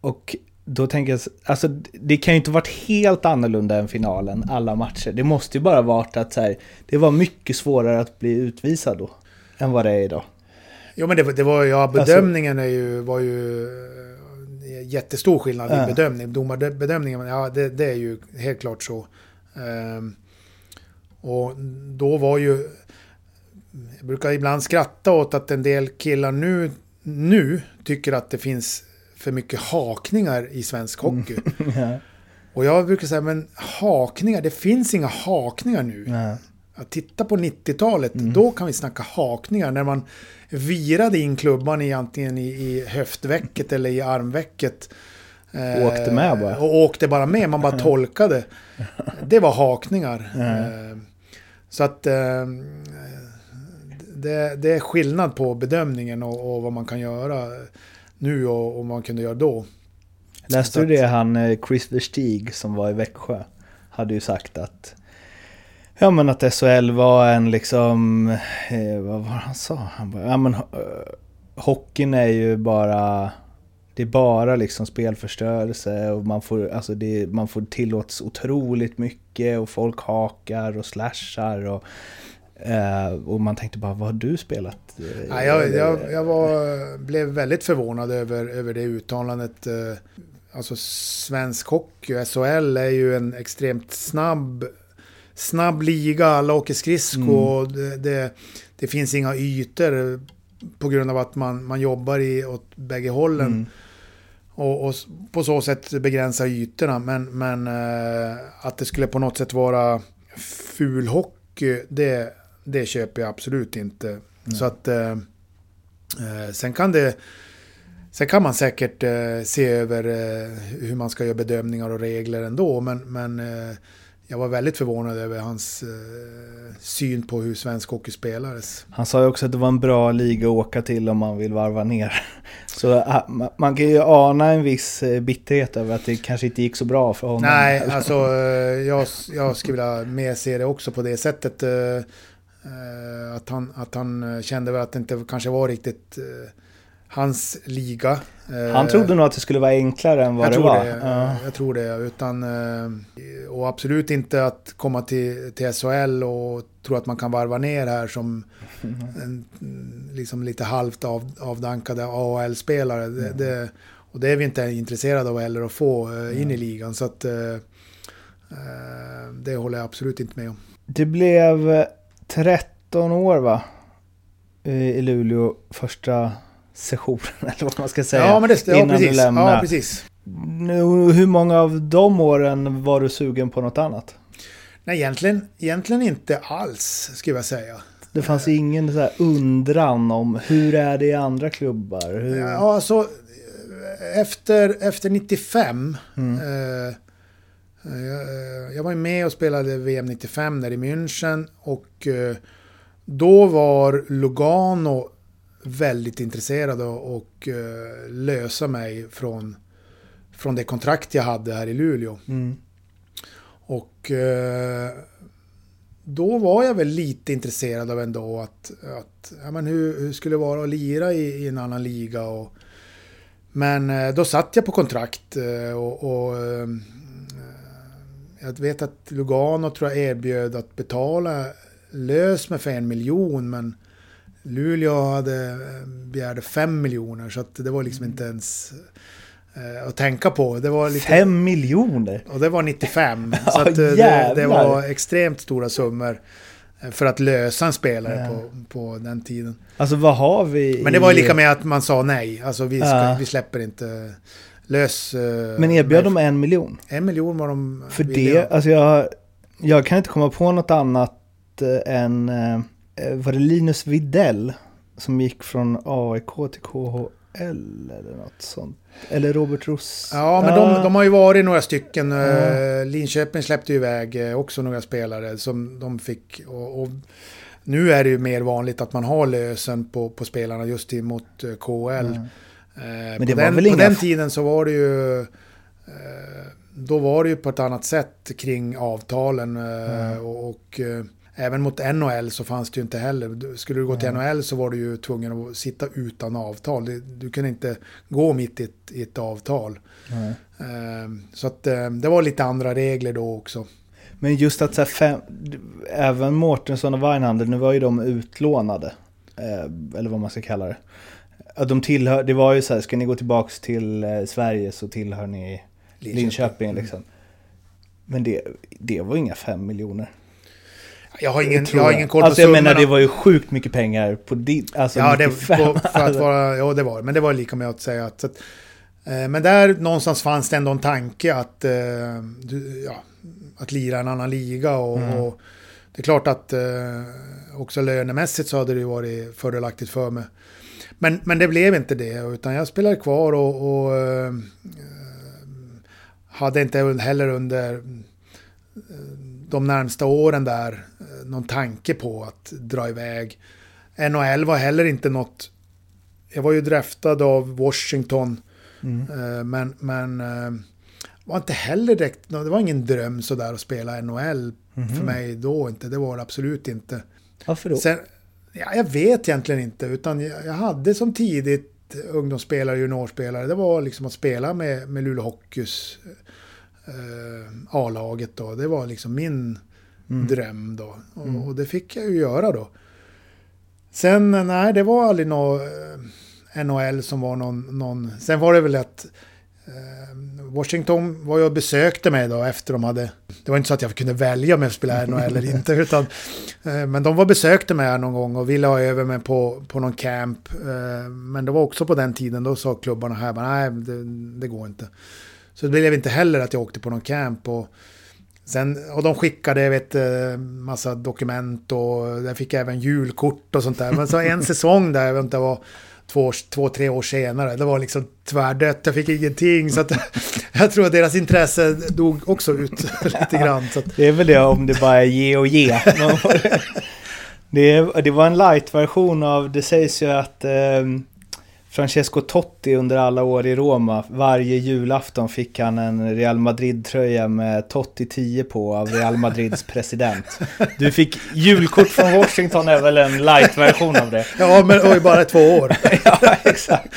Speaker 1: Och då tänker jag, alltså det kan ju inte varit helt annorlunda än finalen, alla matcher. Det måste ju bara varit att så här, det var mycket svårare att bli utvisad då, än vad det är idag.
Speaker 2: Jo men det, var- det var ja, bedömningen är ju, var ju eh, jättestor skillnad i bedömning. Domarbedömningen, ja det, det är ju helt klart så. Ehm, och då var ju... Jag brukar ibland skratta åt att en del killar nu, nu tycker att det finns för mycket hakningar i svensk hockey.
Speaker 1: Ja.
Speaker 2: Och jag brukar säga, men hakningar, det finns inga hakningar nu.
Speaker 1: Ja.
Speaker 2: Titta på 90-talet, då kan vi snacka hakningar. När man virade in klubban i antingen i, i höftvecket eller i armvecket. Eh,
Speaker 1: Åkte med bara.
Speaker 2: Och åkte bara med, man bara tolkade. Det var hakningar. Eh, så att eh, det, det är skillnad på bedömningen och, och vad man kan göra nu och, och man kunde göra då.
Speaker 1: Läste du det han eh, Chris Versteeg som var i Växjö hade ju sagt att Ja men att SHL var en liksom, eh, vad var han sa? Han bara, ja men eh, hockeyn är ju bara, det är bara liksom spelförstörelse och man får, alltså det, man får tillåts otroligt mycket och folk hakar och slashar och, eh, och man tänkte bara, vad har du spelat? Eh,
Speaker 2: Ja, jag, jag, jag var, blev väldigt förvånad över, över det uttalandet. eh, Alltså svensk hockey, SHL, är ju en extremt snabb, snabb liga. Alla åker skridsko. och Det, det, det finns inga ytor på grund av att man, man jobbar i, åt bägge hållen. Och, och s- på så sätt begränsa ytorna. Men, men att det skulle på något sätt vara ful hockey, det, det köper jag absolut inte. Så att... Eh, eh, sen kan det... Sen kan man säkert eh, se över eh, hur man ska göra bedömningar och regler ändå. Men, men eh, jag var väldigt förvånad över hans eh, syn på hur svensk hockey spelades.
Speaker 1: Han sa ju också att det var en bra liga att åka till om man vill varva ner. Så ma- man kan ju ana en viss eh, bitterhet över att det kanske inte gick så bra för honom.
Speaker 2: Nej, alltså eh, jag, jag skulle vilja mer se det också på det sättet. Eh, eh, Att han, att han kände väl att det inte kanske var riktigt eh, hans liga. Eh,
Speaker 1: Han trodde nog att det skulle vara enklare än vad
Speaker 2: jag
Speaker 1: det var.
Speaker 2: Det,
Speaker 1: Ja.
Speaker 2: Jag tror det. Utan, eh, och absolut inte att komma till, till SHL och tro att man kan varva ner här som en, liksom lite halvt av, avdankade AHL-spelare. Det, det, och det är vi inte intresserade av heller att få eh, in i ligan. Så att, eh, eh, det håller jag absolut inte med om.
Speaker 1: Det blev 13 år va? I Luleå första sessionen, eller vad man ska säga.
Speaker 2: Ja, men det, ja,
Speaker 1: innan
Speaker 2: precis.
Speaker 1: du lämnar.
Speaker 2: Ja, precis.
Speaker 1: Hur många av de åren var du sugen på något annat?
Speaker 2: Nej, egentligen, egentligen inte alls, skulle jag säga.
Speaker 1: Det fanns ingen så undran om hur är det i andra klubbar? Hur...
Speaker 2: Ja, alltså efter, efter 95.
Speaker 1: Mm.
Speaker 2: Eh, jag var ju med och spelade VM 95 där i München. Och eh, då var Lugano väldigt intresserade och eh, lösa mig från, från det kontrakt jag hade här i Luleå.
Speaker 1: Mm.
Speaker 2: Och eh, då var jag väl lite intresserad av ändå att, att ja, men hur, hur skulle det vara att lira i, i en annan liga. Och, men eh, då satt jag på kontrakt eh, och, och eh, jag vet att Lugano tror jag erbjöd att betala lös med för en miljon men Luleå hade eh, begärde fem miljoner så att det var liksom inte ens eh, att tänka på. Det var lite,
Speaker 1: Fem miljoner?
Speaker 2: och det var 95.
Speaker 1: Ja,
Speaker 2: så att, eh, det, det var extremt stora summor eh, för att lösa en spelare
Speaker 1: Ja.
Speaker 2: på, på den tiden.
Speaker 1: Alltså vad har vi
Speaker 2: Men det var lika med att man sa nej. Alltså vi, ska,
Speaker 1: Ja.
Speaker 2: vi släpper inte lös... eh,
Speaker 1: Men erbjöd de en miljon?
Speaker 2: En miljon var de
Speaker 1: För det, alltså jag, jag kan inte komma på något annat eh, än, eh, var det Linus Videll som gick från AIK till KHL eller något sånt? Eller Robert Ross?
Speaker 2: Ja, men de, de har ju varit några stycken. Eh, Linköping släppte ju iväg också några spelare som de fick. Och, och nu är det ju mer vanligt att man har lösen på, på spelarna just mot KHL.
Speaker 1: Mm.
Speaker 2: Eh,
Speaker 1: det
Speaker 2: på
Speaker 1: var
Speaker 2: den,
Speaker 1: väl
Speaker 2: på
Speaker 1: inga
Speaker 2: den
Speaker 1: f-
Speaker 2: tiden så var det ju... Eh, då var det ju på ett annat sätt kring avtalen. Eh,
Speaker 1: Mm.
Speaker 2: och, och även mot NHL så fanns det ju inte heller. Skulle du gå till NHL så var du ju tvungen att sitta utan avtal. Du, du kunde inte gå mitt i ett, i ett avtal. Eh, så att det var lite andra regler då också.
Speaker 1: Men just att så här fem, även Mårtensson och Weinhandel, nu var ju de utlånade. Eller vad man ska kalla det. Att de tillhör, det var ju så här, ska ni gå tillbaks till eh, Sverige så tillhör ni Linköping, liksom. Men det, det var inga fem miljoner.
Speaker 2: Jag har ingen,
Speaker 1: tror
Speaker 2: jag har ingen koll
Speaker 1: Alltså
Speaker 2: på
Speaker 1: jag
Speaker 2: summorna.
Speaker 1: menar det var ju sjukt mycket pengar på din, alltså
Speaker 2: Ja, det,
Speaker 1: 95.
Speaker 2: på, för att vara, ja, det var. Men det var lika med att säga att... Att eh, men där någonstans fanns det ändå en tanke att, eh, du, ja, att lira en annan liga. Och,
Speaker 1: Mm.
Speaker 2: och det är klart att eh, också lönemässigt så hade det ju varit fördelaktigt för mig. Men, men det blev inte det, utan jag spelade kvar och, och eh, hade inte heller under eh, de närmsta åren där eh, någon tanke på att dra iväg. NHL var heller inte något... Jag var ju draftad av Washington,
Speaker 1: Mm.
Speaker 2: men, men var inte heller direkt... Det var ingen dröm sådär att spela NHL
Speaker 1: Mhm.
Speaker 2: för mig då inte. Det var det absolut inte.
Speaker 1: Varför då?
Speaker 2: Sen, ja, jag vet egentligen inte, utan jag, jag hade som tidigt ungdomsspelare, juniorspelare, det var liksom att spela med, med Luleå Hockeys eh, A-laget då. Det var liksom min dröm då. Och, och det fick jag ju göra då. Sen, nej, det var aldrig något eh, NHL som var någon, någon... Sen var det väl att eh, Washington var ju och besökte mig då efter de hade... Det var inte så att jag kunde välja om jag skulle spela NHL eller inte, utan... Eh, men de var besökte mig här någon gång och ville ha över mig på, på någon camp. Eh, men det var också på den tiden, då sa klubbarna här, nej, det, det går inte. Så det blev inte heller att jag åkte på någon camp. Och, sen, och de skickade jag vet, eh, massa dokument och jag fick även julkort och sånt där. Men så en säsong där, jag vet inte, var två, två, tre år senare, det var liksom tvärdött, jag fick ingenting. Så att, jag tror att deras intresse dog också ut lite grann. Så att,
Speaker 1: Det är väl det om det bara är ge och ge. det, det var en light-version av, det sägs ju att eh, Francesco Totti under alla år i Roma, varje julafton fick han en Real Madrid-tröja med Totti 10 på av Real Madrids president. Du fick julkort från Washington är väl en light-version av det?
Speaker 2: ja, men oj, bara två år.
Speaker 1: ja, exakt.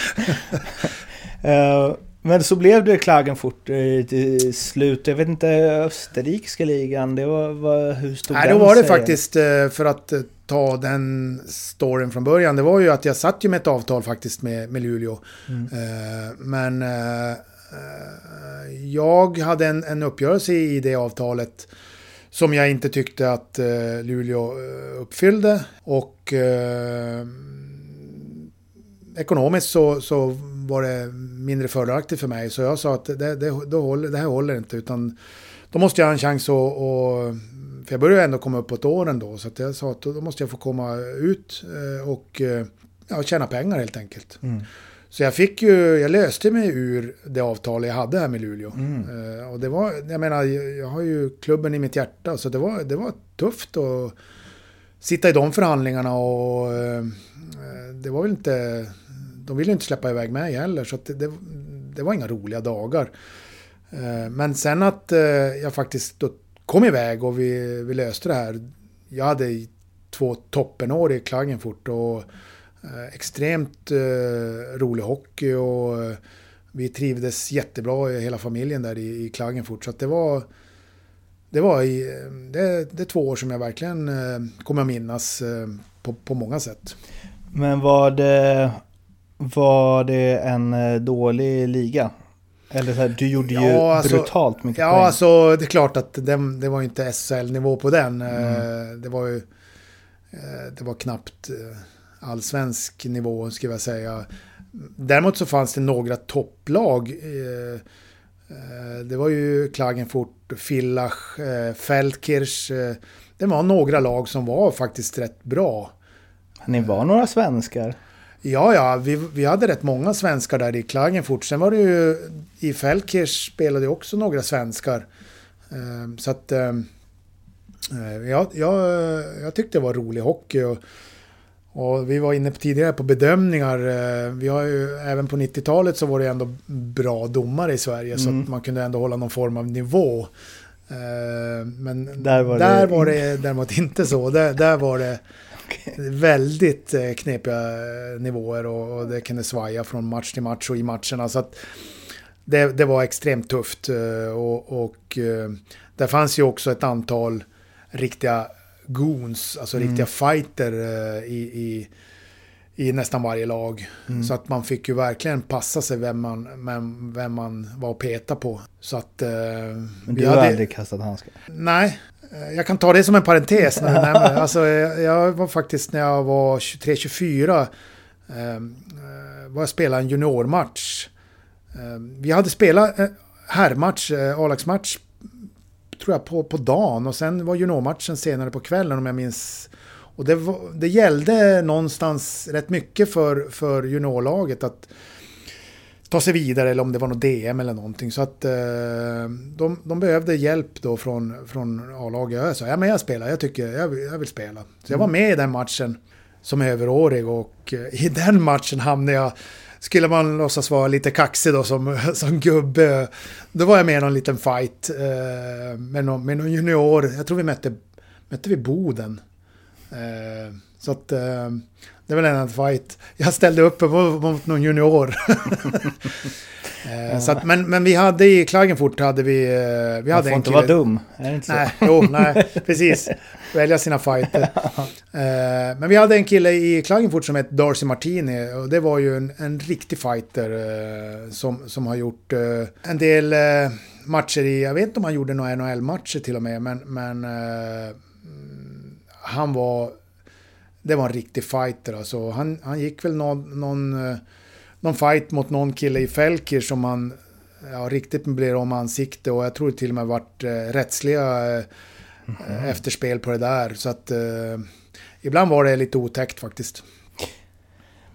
Speaker 1: Eh, men så blev det Klagenfurt till slut. Jag vet inte, österrikiska ligan, det var, var hur stod
Speaker 2: Nej,
Speaker 1: den
Speaker 2: då var det
Speaker 1: sig?
Speaker 2: faktiskt, eh, för att eh, ta den storyn från början, det var ju att jag satt ju med ett avtal faktiskt med, med Luleå.
Speaker 1: Mm.
Speaker 2: Eh, Men eh, eh, jag hade en, en uppgörelse i det avtalet som jag inte tyckte att eh, Luleå uppfyllde. Och eh, ekonomiskt så, så var det mindre fördelaktigt för mig. Så jag sa att det, det, det, håller, det här håller inte. Utan då måste jag ha en chans att... Och, för jag började ändå komma upp på ett år ändå. Så jag sa att då måste jag få komma ut eh, och eh, ja, tjäna pengar helt enkelt.
Speaker 1: Mm.
Speaker 2: Så jag fick ju, jag löste mig ur det avtal jag hade här med Luleå.
Speaker 1: Mm.
Speaker 2: Eh, och det var, jag menar, jag har ju klubben i mitt hjärta. Så det var, det var tufft att sitta i de förhandlingarna och det var väl inte... De ville inte släppa iväg mig heller, så det, det, det, var inga roliga dagar. Men sen att jag faktiskt då kom iväg och vi, vi löste det här. Jag hade två toppenår i Klagenfurt och eh, extremt eh, rolig hockey och eh, vi trivdes jättebra i hela familjen där i, i Klagenfurt. Så det var... Det var i, eh, det, det är två år som jag verkligen kommer att minnas på, på många sätt.
Speaker 1: Men var det, var det en dålig liga? Eller så här, du gjorde ju ja, alltså, brutalt mycket
Speaker 2: ja,
Speaker 1: poäng.
Speaker 2: Ja, alltså det är klart att det, det var inte SHL-nivå på den. Mm. Det var ju... Eh, det var knappt eh, allsvensk nivå, skulle jag säga. Däremot så fanns det några topplag. Det var ju Klagenfurt, Villach, Feldkirch. Det var några lag som var faktiskt rätt bra.
Speaker 1: Ni var några svenskar?
Speaker 2: Ja, ja, vi, vi hade rätt många svenskar där i Klagenfurt. Sen var det ju i Feldkirch spelade också några svenskar. Ehm, så att ehm, eh, ja, jag, jag tyckte det var rolig hockey. Och, och vi var inne på tidigare på bedömningar. Eh, vi har ju, även på 90-talet så var det ändå bra domare i Sverige. Mm. Så att man kunde ändå hålla någon form av nivå. Ehm, men där var, där det, var det däremot inte så. Där, där var det Väldigt eh, knepiga eh, nivåer och, och det kunde svaja från match till match och i matcherna. Så att det, det var extremt tufft eh, och, och där fanns ju också ett antal riktiga goons, alltså mm. riktiga fighter i, i, i nästan varje lag. Mm. Så att man fick ju verkligen passa sig vem man, vem, vem man var och peta på. Så att...
Speaker 1: Men du har hade... aldrig kastat handskar?
Speaker 2: Nej, jag kan ta det som en parentes. När jag, alltså, jag var faktiskt när jag var 23-24 eh, var jag spelade en juniormatch. Eh, vi hade spelat eh, herrmatch, eh, A-lagsmatch, tror jag, på, på dagen. Och sen var juniormatchen senare på kvällen om jag minns. Och det, var, det gällde någonstans rätt mycket för, för juniorlaget att ta sig vidare eller om det var något DM eller någonting. Så att eh, de, de behövde hjälp då från, från A-laget. Jag sa, ja men jag spelar, jag tycker, jag vill, jag vill spela. Så jag var med i den matchen som överårig och eh, i den matchen hamnade jag skulle man låtsas vara lite kaxig då som, som gubbe. Då var jag med i någon liten fight eh, med, någon, med någon junior. Jag tror vi mötte, mötte vi Boden. Eh, så att eh, det var en annan fight. Jag ställde upp mot någon junior. Eh, så att, men, men vi hade i Klagenfurt hade vi... Eh, vi hade Man
Speaker 1: får inte vara dum, är det inte
Speaker 2: så? Nej, jo, nej, precis. Välja sina fighter. Eh, men vi hade en kille i Klagenfurt som hette Darcy Martini. Och det var ju en, en riktig fighter som, som har gjort en del matcher i... Jag vet inte om han gjorde några NHL-matcher till och med, men... men han var det var en riktig fighter alltså. Han, han gick väl någon, någon, eh, någon fight mot någon kille i Felkir som han ja, riktigt blev om ansikte och jag tror till och med varit eh, rättsliga eh, mm. efterspel på det där. Så att eh, ibland var det lite otäckt faktiskt.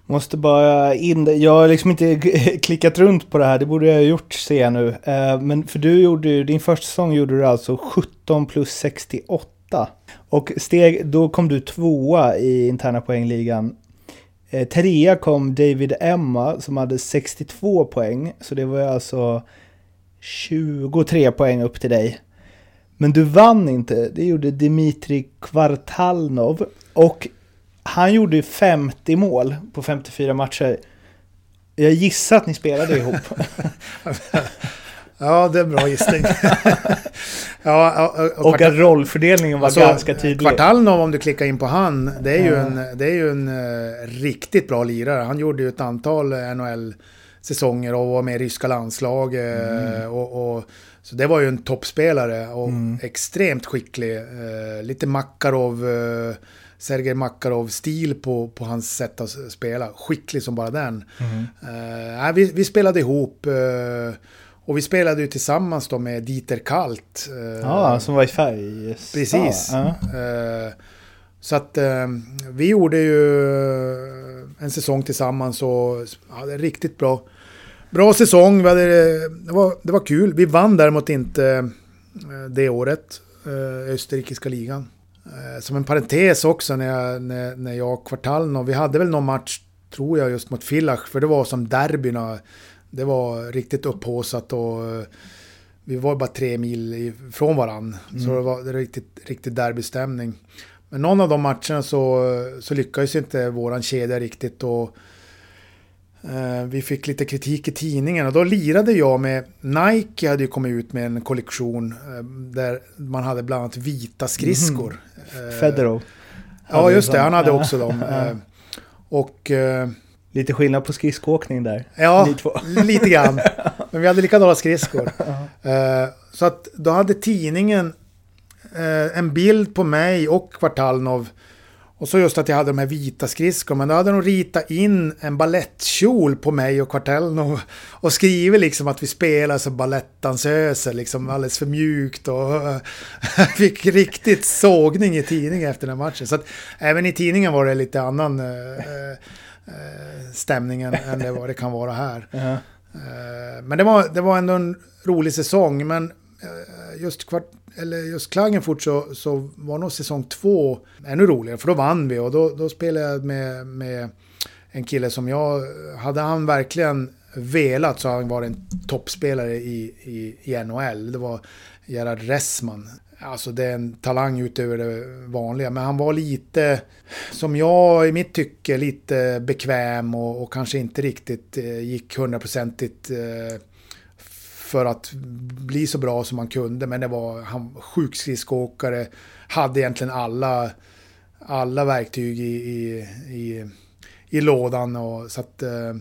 Speaker 1: Måste bara in Jag har liksom inte klickat runt på det här, det borde jag ha gjort ser jag nu. Eh, men för du gjorde din första säsong gjorde du alltså 17 plus 68 och steg, då kom du tvåa i interna poängligan. Eh, trea kom David Emma som hade 62 poäng. Så det var alltså 23 poäng upp till dig. Men du vann inte. Det gjorde Dimitri Kvartalnov. Och han gjorde 50 mål på 54 matcher. Jag gissar att ni spelade ihop.
Speaker 2: Ja, det är en bra gissning.
Speaker 1: ja, och, och, att rollfördelningen var alltså, ganska tydlig.
Speaker 2: Kvartalnov, om du klickar in på han, det är ju en, det är ju en uh, riktigt bra lirare. Han gjorde ju ett antal NHL-säsonger och var med i ryska landslag. Mm. Och, och, så det var ju en toppspelare och mm. extremt skicklig. Uh, lite Makarov. Uh, Sergej Makarov-stil på, på hans sätt att spela. Skicklig som bara den. Eh, vi, vi spelade ihop. eh, och vi spelade ju tillsammans då med Dieter Kalt. eh,
Speaker 1: Ja, som var i Färjestad.
Speaker 2: Precis.
Speaker 1: Ja.
Speaker 2: Eh, så att eh, vi gjorde ju en säsong tillsammans och hade en riktigt bra, bra säsong. Hade, det, var, det var kul. Vi vann däremot inte det året, österrikiska ligan. Som en parentes också när jag, när, när jag och Kvartalno, vi hade väl någon match, tror jag, just mot Villach, för det var som derbyna. Det var riktigt upphaussat och eh, vi var bara tre mil ifrån varann. Så det var det var riktigt, riktigt derbystämning. Men någon av de matcherna så, så lyckades inte våran kedja riktigt och eh, vi fick lite kritik i tidningen och då lirade jag med Nike hade ju kommit ut med en kollektion eh, där man hade bland annat vita skridskor. Eh,
Speaker 1: Federov.
Speaker 2: Ja, just det. Han hade också dem. Eh, Och eh,
Speaker 1: Lite skillnad på skridskoåkning där.
Speaker 2: Ja, lite grann. Men vi hade likadana skridskor. Eh, så att då hade tidningen eh, en bild på mig och Kvartalnov. Och så just att jag hade de här vita skridskorna. Men då hade de ritat in en ballettkjol på mig och Kvartalnov. Och skrivit liksom att vi spelar som balettdansöser. Liksom alldeles för mjukt. Och fick riktigt sågning i tidningen efter den matchen. Så att även i tidningen var det lite annan eh, eh, eh, stämning än, det vad det kan vara här.
Speaker 1: Ja.
Speaker 2: Eh, Men det var, det var ändå en rolig säsong. Men eh, just, kvart, eller just Klagenfurt så, så var nog säsong två ännu roligare. För då vann vi och då, då spelade jag med, med en kille som jag... Hade han verkligen velat så hade han varit en toppspelare i, i, i NHL. Det var Gerhard Ressman. Alltså det är en talang utöver det vanliga. Men han var lite, som jag i mitt tycke, lite bekväm och, och kanske inte riktigt eh, gick hundraprocentigt eh, för att bli så bra som man kunde. Men det var han sjuk skridskoåkare, hade egentligen alla, alla verktyg i, i, i, i lådan. Och, så att, eh,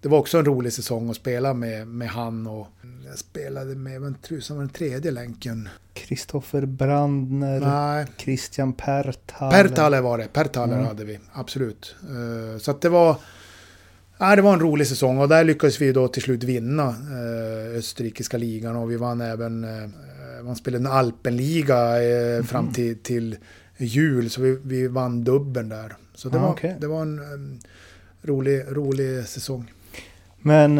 Speaker 2: det var också en rolig säsong att spela med, med han. Och jag spelade med, vem tusan var den tredje länken?
Speaker 1: Kristoffer Brandner,
Speaker 2: Nej,
Speaker 1: Christian Pertal.
Speaker 2: Pertaler var det. Pertaler
Speaker 1: Mm.
Speaker 2: hade vi, absolut. Eh, Så att det var... Ja, det var en rolig säsong och där lyckades vi då till slut vinna eh, österrikiska ligan och vi vann även... Eh, man spelade en Alpenliga fram
Speaker 1: Mhm.
Speaker 2: till, till jul så vi, vi vann dubbeln där. Så det,
Speaker 1: Ah,
Speaker 2: var,
Speaker 1: okej.
Speaker 2: det var en, rolig, rolig säsong.
Speaker 1: Men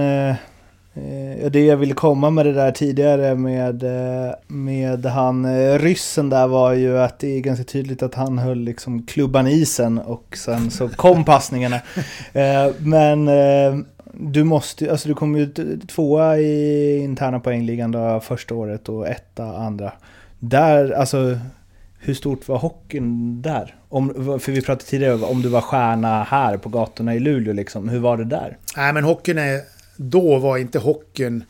Speaker 1: det jag ville komma med det där tidigare med, eh, med han eh, ryssen där var ju att det är ganska tydligt att han höll liksom klubban i isen och sen så kom passningarna. Eh, men eh, du måste alltså du kom ju tvåa i interna poängligan då första året och etta andra. Där, alltså hur stort var hockeyn där? Om, för vi pratade tidigare om du var stjärna här på gatorna i Luleå liksom. Hur var det där?
Speaker 2: Nej, men hockeyn är... Då var inte hockeyn...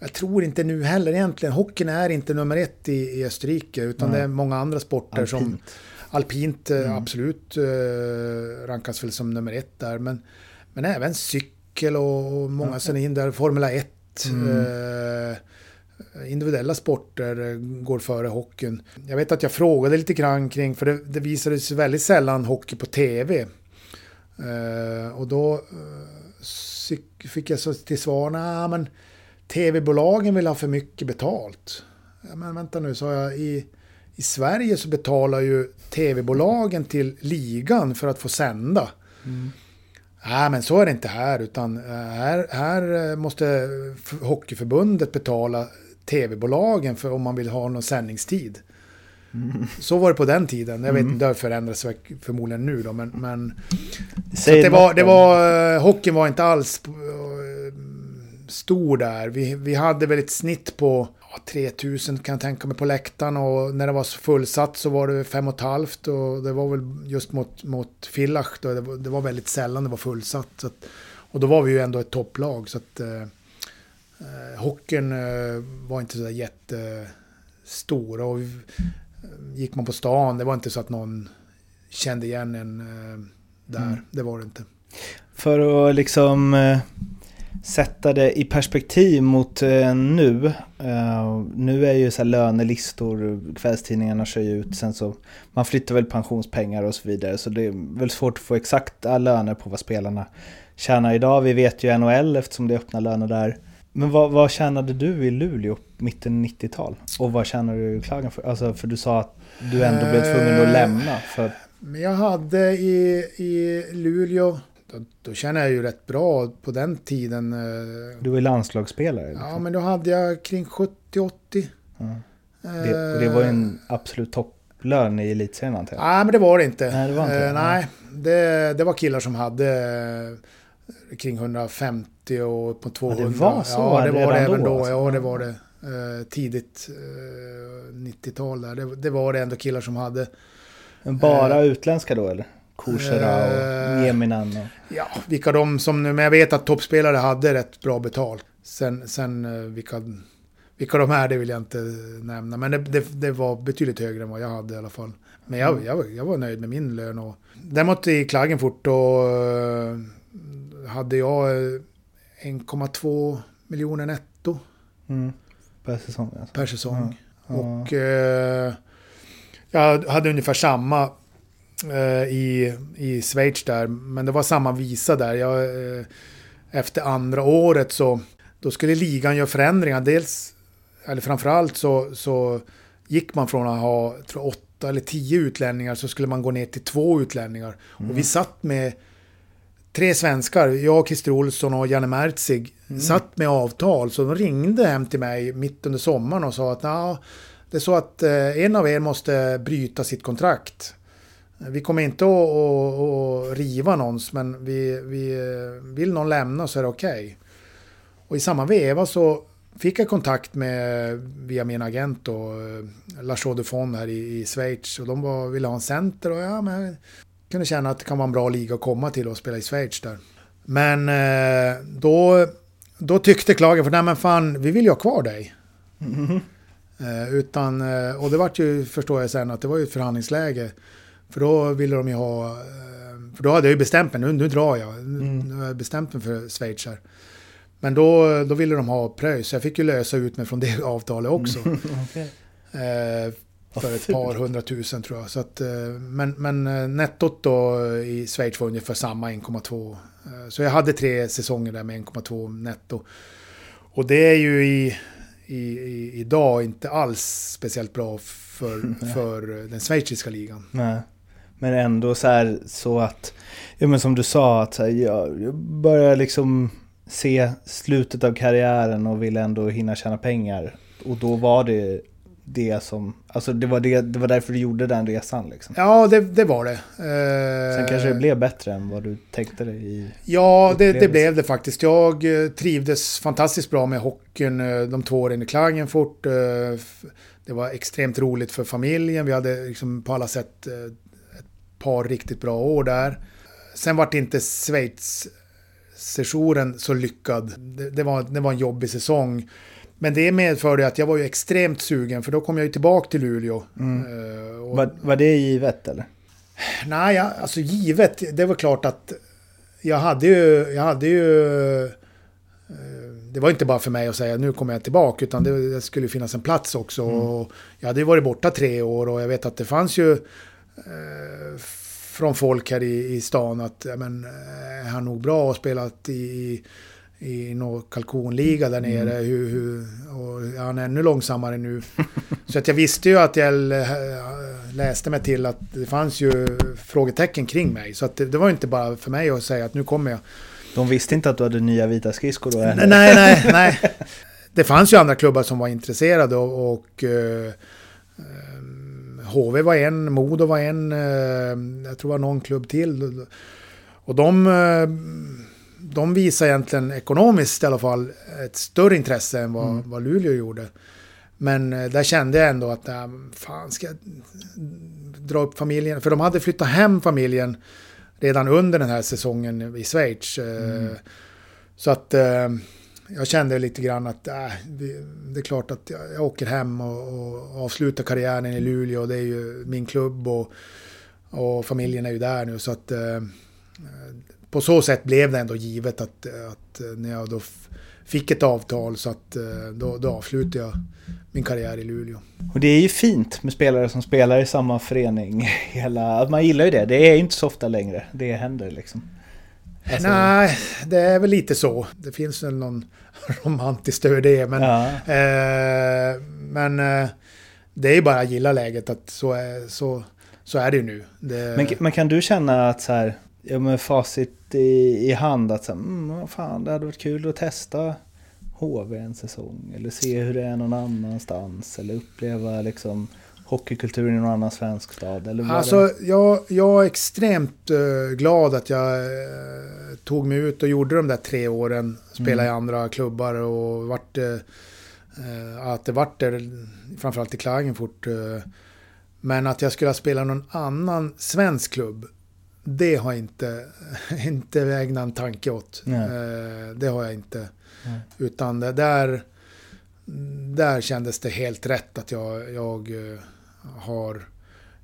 Speaker 2: Jag tror inte nu heller egentligen. Hockeyn är inte nummer ett i, i Österrike. Utan
Speaker 1: Nej.
Speaker 2: det är många andra sporter som...
Speaker 1: Alpint.
Speaker 2: Alpint eh,
Speaker 1: Mm.
Speaker 2: absolut eh, rankas väl som nummer ett där. Men, men även cykel och, många
Speaker 1: Ja.
Speaker 2: sen in där. Formula 1.
Speaker 1: Mm.
Speaker 2: Eh, individuella sporter eh, går före hockeyn. Jag vet att jag frågade lite grann kring, för det, det visades väldigt sällan hockey på tv. Eh, och då eh, fick jag så till svar, nej men tv-bolagen vill ha för mycket betalt. Ja, men vänta nu, sa jag, i, i Sverige så betalar ju tv-bolagen till ligan för att få sända. Nej, men så är det inte här, utan eh, här, här eh, måste Hockeyförbundet betala tv-bolagen för om man vill ha någon sändningstid. Så var det på den tiden. Jag vet inte, det har förändrats förmodligen nu då, men... men så det, var, det var... eh, Hockeyn var inte alls eh, stor där. Vi, vi hade väl ett snitt på ja, 3000 kan jag tänka mig på läktaren och när det var så fullsatt så var det fem och ett halvt och det var väl just mot, mot Villach då, det var, det var väldigt sällan det var fullsatt. Att, och då var vi ju ändå ett topplag så att eh, eh, hockeyn eh, var inte så jättestor och vi, gick man på stan, det var inte så att någon kände igen en eh, där.
Speaker 1: Mm.
Speaker 2: Det var det inte.
Speaker 1: För att liksom... eh, sätta det i perspektiv mot eh, nu. Nu är ju så lönelistor, kvällstidningarna kör ju ut, sen så man flyttar väl pensionspengar och så vidare. Så det är väl svårt att få exakta löner på vad spelarna tjänar idag. Vi vet ju NHL eftersom det är öppna löner där. Men vad, vad tjänade du i Luleå mitten 90-tal? Och vad tjänar du i Klagenfurt? Alltså för du sa att du ändå blev tvungen att lämna. För...
Speaker 2: Men jag hade i, i Luleå, då, då känner jag ju rätt bra på den tiden. eh,
Speaker 1: Du var landslagsspelare.
Speaker 2: Ja,
Speaker 1: Liksom.
Speaker 2: men då hade jag kring 70-80.
Speaker 1: Ja. Det, och det var ju en absolut topplön i elitserien antar jag.
Speaker 2: Nej, men det var det inte.
Speaker 1: Nej, det var inte.
Speaker 2: Eh, nej, det, det var killar som hade eh, kring 150 och på 200.
Speaker 1: det var så
Speaker 2: Ja, det var det även
Speaker 1: då,
Speaker 2: då.
Speaker 1: alltså.
Speaker 2: Ja, det var det. Eh, tidigt eh, 90-tal där. Det, det var det ändå killar som hade.
Speaker 1: Men bara utländska då eller? Kursera och
Speaker 2: Eh,
Speaker 1: Nieminen och...
Speaker 2: Ja, vilka de som nu... Men jag vet att toppspelare hade rätt bra betalt. Sen, sen eh, vilka, vilka de är, det vill jag inte nämna. Men det, det, det var betydligt högre än vad jag hade i alla fall. Men jag, jag, var- jag var nöjd med min lön. Och däremot i Klagenfurt då eh, hade jag eh, 1,2 miljoner netto
Speaker 1: Mm. Per säsong alltså.
Speaker 2: per säsong.
Speaker 1: Ja.
Speaker 2: Och eh, jag hade ungefär samma eh, i, i Schweiz där. Men det var samma visa där. Jag, eh, efter andra året så då skulle ligan göra förändringar. Dels, eller framförallt så, så gick man från att ha tror, åtta eller tio utlänningar så skulle man gå ner till två utlänningar. Och vi satt med tre svenskar, jag, Christer Olsson och Janne Mertzig, satt med avtal. Så de ringde hem till mig mitt under sommaren och sa att "Nja, det är så att eh, en av er måste bryta sitt kontrakt. Vi kommer inte att, att, att riva någons, men vi, vi, eh, vill någon lämna så är det okej. Och i samma veva så fick jag kontakt med, via min agent då, eh, Lars Odefon här i, i Schweiz. Och de var, ville ha en center och ja, men kunde känna att det kan vara en bra liga att komma till och spela i Schweiz där. Men eh, då, då tyckte Klagen, för nej men fan, vi vill ju ha kvar dig. Eh, utan, eh, och det var ju, förstår jag sen, att det var ju ett förhandlingsläge. För då ville de ju ha, för då hade jag ju bestämt mig, nu, nu drar jag. Nu, nu har jag bestämt mig för Schweiz här. Men då, då ville de ha pröjs, så jag fick ju lösa ut mig från det avtalet också. Eh, för ett par hundratusen tror jag. Så att, eh, men, men eh, nettot då i Schweiz var ungefär samma 1,2. Eh, Så jag hade tre säsonger där med 1,2 netto. Och det är ju i, i, i, idag inte alls speciellt bra för, för den schweiziska ligan.
Speaker 1: Nej. Men ändå så här så att, ja men som du sa, att här, jag, jag börjar liksom se slutet av karriären och vill ändå hinna tjäna pengar. Och då var det det som, alltså det var, det, det var därför du gjorde den resan liksom.
Speaker 2: Ja, det, det var det. Eh,
Speaker 1: Sen kanske det blev bättre än vad du tänkte dig i...
Speaker 2: Ja, det, det blev det faktiskt. Jag eh, trivdes fantastiskt bra med hockeyn eh, de två åren i Klagenfurt. Det var extremt roligt för familjen. Vi hade liksom på alla sätt ett par riktigt bra år där. Sen var det inte Schweiz-sessionen så lyckad. Det, det, var, det var en jobbig säsong. Men det medförde att jag var ju extremt sugen för då kom jag ju tillbaka till Luleå. Eh, och-
Speaker 1: Var, var det givet eller?
Speaker 2: Nej, jag, alltså givet. Det var klart att jag hade ju... Jag hade ju eh, det var inte bara för mig att säga nu kommer jag tillbaka utan det, det skulle finnas en plats också. Och jag hade ju varit borta tre år och jag vet att det fanns ju eh, från folk här i, i stan att ja, men, eh, är han nog bra och spelat i, i någon kalkonliga där nere. Hur, hur, och är han ännu långsammare nu? Så att jag visste ju att jag eh, läste mig till att det fanns ju frågetecken kring mig. Så att det, det var inte bara för mig att säga att nu kommer jag.
Speaker 1: De visste inte att du hade nya vita skridskor då? eller?
Speaker 2: Nej, nej, nej. Det fanns ju andra klubbar som var intresserade och, och eh, eh, HV var en, Modo var en, eh, jag tror det var någon klubb till. Och de, eh, de visar egentligen ekonomiskt i alla fall ett större intresse än vad, vad Luleå gjorde. Men eh, där kände jag ändå att, äh, fan ska jag dra upp familjen? För de hade flyttat hem familjen redan under den här säsongen i Schweiz. eh, Så att eh, jag kände lite grann att äh, det, är klart att jag, åker hem och, och avslutar karriären i Luleå. Det är ju min klubb och, och familjen är ju där nu. Så att eh, på så sätt blev det ändå givet att, att när jag då fick ett avtal så att eh, då, då avslutade jag min karriär i Luleå.
Speaker 1: Och det är ju fint med spelare som spelar i samma förening. Hela, man gillar ju det. Det är inte så ofta längre. Det händer liksom. Alltså-
Speaker 2: Nej, det är väl lite så. Det finns väl någon romantiskt över det. Men,
Speaker 1: Ja.
Speaker 2: eh, men eh, det är ju bara att gilla läget att så är, så, så är det ju nu. Det,
Speaker 1: Men, men kan du känna att så här, ja med facit i, i hand att så mm, fan, det hade varit kul att testa HV en säsong eller se hur det är någon annanstans eller uppleva liksom hockeykulturen i någon annan svensk stad eller
Speaker 2: Alltså,
Speaker 1: det...
Speaker 2: jag, jag är extremt eh, glad att jag eh, tog mig ut och gjorde de där tre åren. Spela i andra klubbar och vart, eh, att det vart där, framförallt i Klagenfurt. Men att jag skulle ha spelat någon annan svensk klubb, det har inte, inte ägnat en tanke åt.
Speaker 1: Nej.
Speaker 2: Eh, det har jag inte.
Speaker 1: Nej.
Speaker 2: Utan det där, där kändes det helt rätt att jag, jag eh, har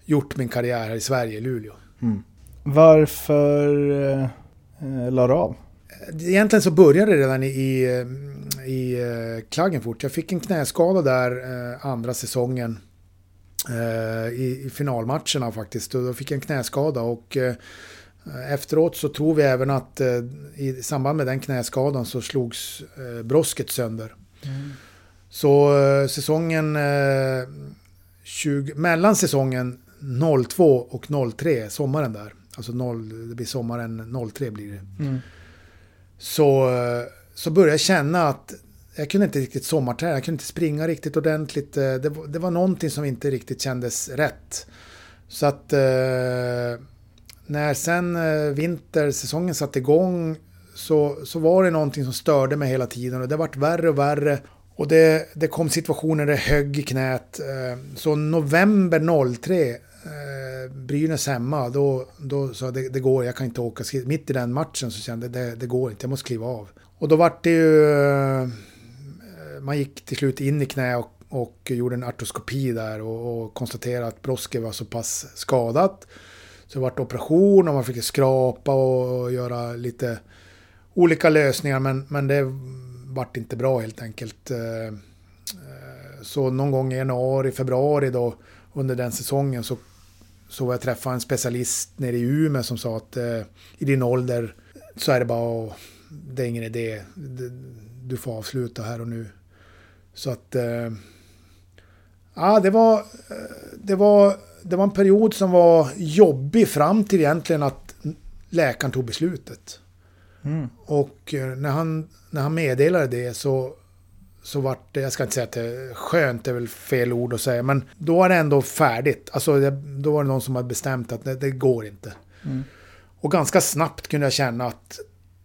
Speaker 2: gjort min karriär här i Sverige, i Luleå.
Speaker 1: Mm. Varför eh, eh, la du av?
Speaker 2: Egentligen så började det redan i, i, eh, i eh, Klagenfurt. Jag fick en knäskada där eh, andra säsongen. Eh, i, I finalmatcherna faktiskt. Och då fick jag en knäskada och eh, efteråt så tror vi även att eh, i samband med den knäskadan så slogs eh, brosket sönder. Så eh, säsongen... Eh, 20, mellan säsongen 02 och 03, sommaren där. Alltså 0, det blir sommaren 03 blir det.
Speaker 1: Mm.
Speaker 2: Så, eh, så började jag känna att jag kunde inte riktigt sommarträna, jag kunde inte springa riktigt ordentligt. Eh, det, var- det var någonting som inte riktigt kändes rätt. Så att eh, när sen eh, vintersäsongen satte igång så, så var det någonting som störde mig hela tiden och det vart värre och värre. Och det, det kom situationer där det högg i knät. Eh, Så november 03, eh, Brynäs hemma, då, då sa jag det, det går, jag kan inte åka. Mitt i den matchen så kände jag det, det går inte, jag måste kliva av. Och då vart det ju... Eh, man gick till slut in i knä och, och gjorde en artroskopi där och, och konstaterade att brosket var så pass skadat. Så det vart operation och man fick skrapa och, och göra lite olika lösningar men, men det vart inte bra helt enkelt. Eh, eh, så någon gång i januari, februari då under den säsongen så, så jag träffade en specialist nere i Umeå som sa att eh, i din ålder så är det bara att, det är ingen idé. Du får avsluta här och nu. Så att eh, ja, det var, eh, det var det var en period som var jobbig fram till egentligen att läkaren tog beslutet.
Speaker 1: Mm.
Speaker 2: Och eh, när han, när han meddelade det så, så vart det, jag ska inte säga att det är skönt, det är väl fel ord att säga, men då var det ändå färdigt. Alltså det, då var det någon som hade bestämt att det, det går inte.
Speaker 1: Mm.
Speaker 2: Och ganska snabbt kunde jag känna att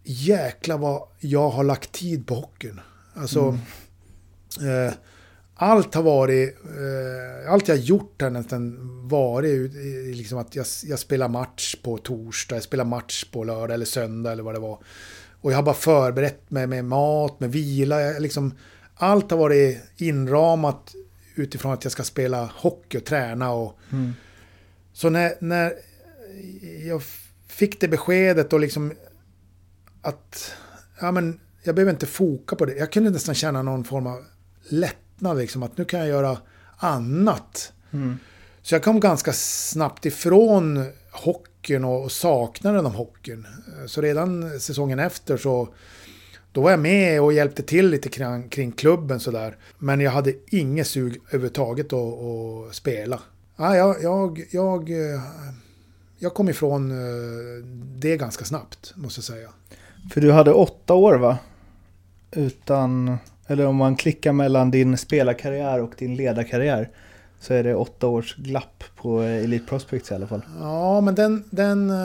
Speaker 2: jäkla vad jag har lagt tid på hockeyn. Alltså, eh, allt har varit, eh, allt jag har gjort har nästan varit liksom att jag, jag spelar match på torsdag, jag spelar match på lördag eller söndag eller vad det var. Och jag har bara förberett mig med mat, med vila, jag, liksom, allt har varit inramat utifrån att jag ska spela hockey och träna och
Speaker 1: Mm.
Speaker 2: så när, när jag fick det beskedet och liksom att ja, men jag behöver inte foka på det. Jag kunde nästan känna någon form av lättnad, liksom, att nu kan jag göra annat.
Speaker 1: Mm.
Speaker 2: Så jag kom ganska snabbt ifrån hockeyn och, och saknaden av hockeyn. Så redan säsongen efter så då var jag med och hjälpte till lite kring, kring klubben sådär. Men jag hade inget sug överhuvudtaget att, att spela. Ja, jag, jag, jag, eh, jag kom ifrån eh, det ganska snabbt, måste jag säga.
Speaker 1: För du hade åtta år va? Utan, eller om man klickar mellan din spelarkarriär och din ledarkarriär så är det åtta års glapp på Elite Prospects i alla fall.
Speaker 2: Ja, men den, den eh,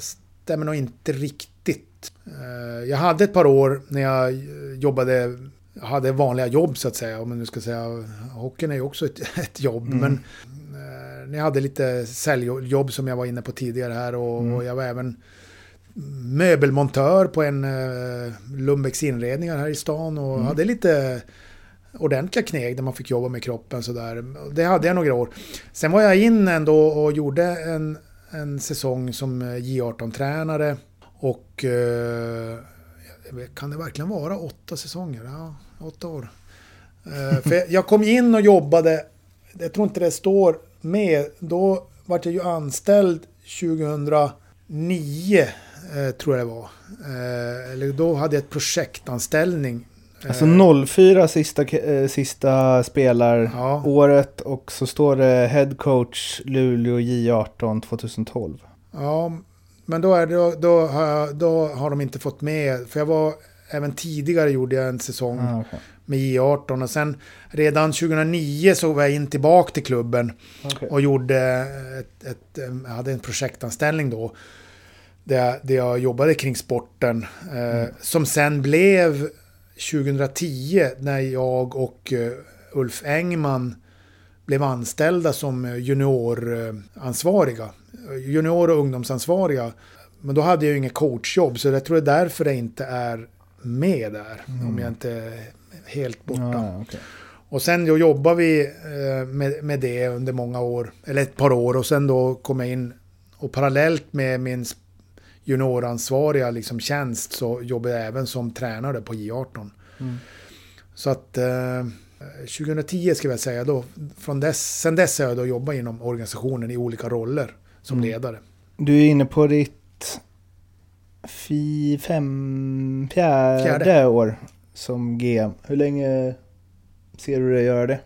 Speaker 2: stämmer nog inte riktigt. Eh, jag hade ett par år när jag jobbade, hade vanliga jobb så att säga. Om man nu ska säga, hockeyn är ju också ett, ett jobb.
Speaker 1: Mm.
Speaker 2: Men eh, när jag hade lite säljjobb som jag var inne på tidigare här och,
Speaker 1: Mm.
Speaker 2: och jag var även möbelmontör på en eh, Lundbäcks inredningar här i stan och
Speaker 1: Mm.
Speaker 2: hade lite ordentliga kneg där man fick jobba med kroppen sådär. Det hade jag några år. Sen var jag in ändå och gjorde en, en säsong som eh, J18-tränare. Och eh, kan det verkligen vara åtta säsonger? Ja, åtta år. Eh, för jag- kom in och jobbade, jag tror inte det står med, då var jag ju anställd 2009, eh, tror jag det var. Eh, eller då hade jag ett projektanställning.
Speaker 1: Alltså
Speaker 2: Eh,
Speaker 1: 04 sista, eh, sista spelar
Speaker 2: Ja.
Speaker 1: året och så står det Head Coach Luleå J18 2012.
Speaker 2: Ja, men då, är det, då, då, har då har de inte fått med, för jag var, även tidigare gjorde jag en säsong
Speaker 1: Ah, okej.
Speaker 2: med J18 och sen redan 2009 så var jag in tillbaka till klubben
Speaker 1: Okej.
Speaker 2: och gjorde ett, ett, jag hade en projektanställning då. Där där jag jobbade kring sporten. Eh, Som sen blev 2010 när jag och eh, Ulf Engman blev anställda som junioransvariga. Junior och ungdomsansvariga. Men då hade jag ju inget coachjobb så jag tror det är därför det inte är med där. Om jag inte är helt borta.
Speaker 1: Ja, okej.
Speaker 2: Och sen då jobbade vi eh, med, med det under många år, eller ett par år och sen då kom jag in och parallellt med min junioransvariga liksom tjänst så jobbade jag även som tränare på J18. Så att eh, 2010 ska jag säga då, från dess, sen dess har jag då jobbat inom organisationen i olika roller som ledare.
Speaker 1: Du är inne på ditt fi, fem, fjärde,
Speaker 2: Fjärde.
Speaker 1: år som GM. Hur länge ser du dig göra det?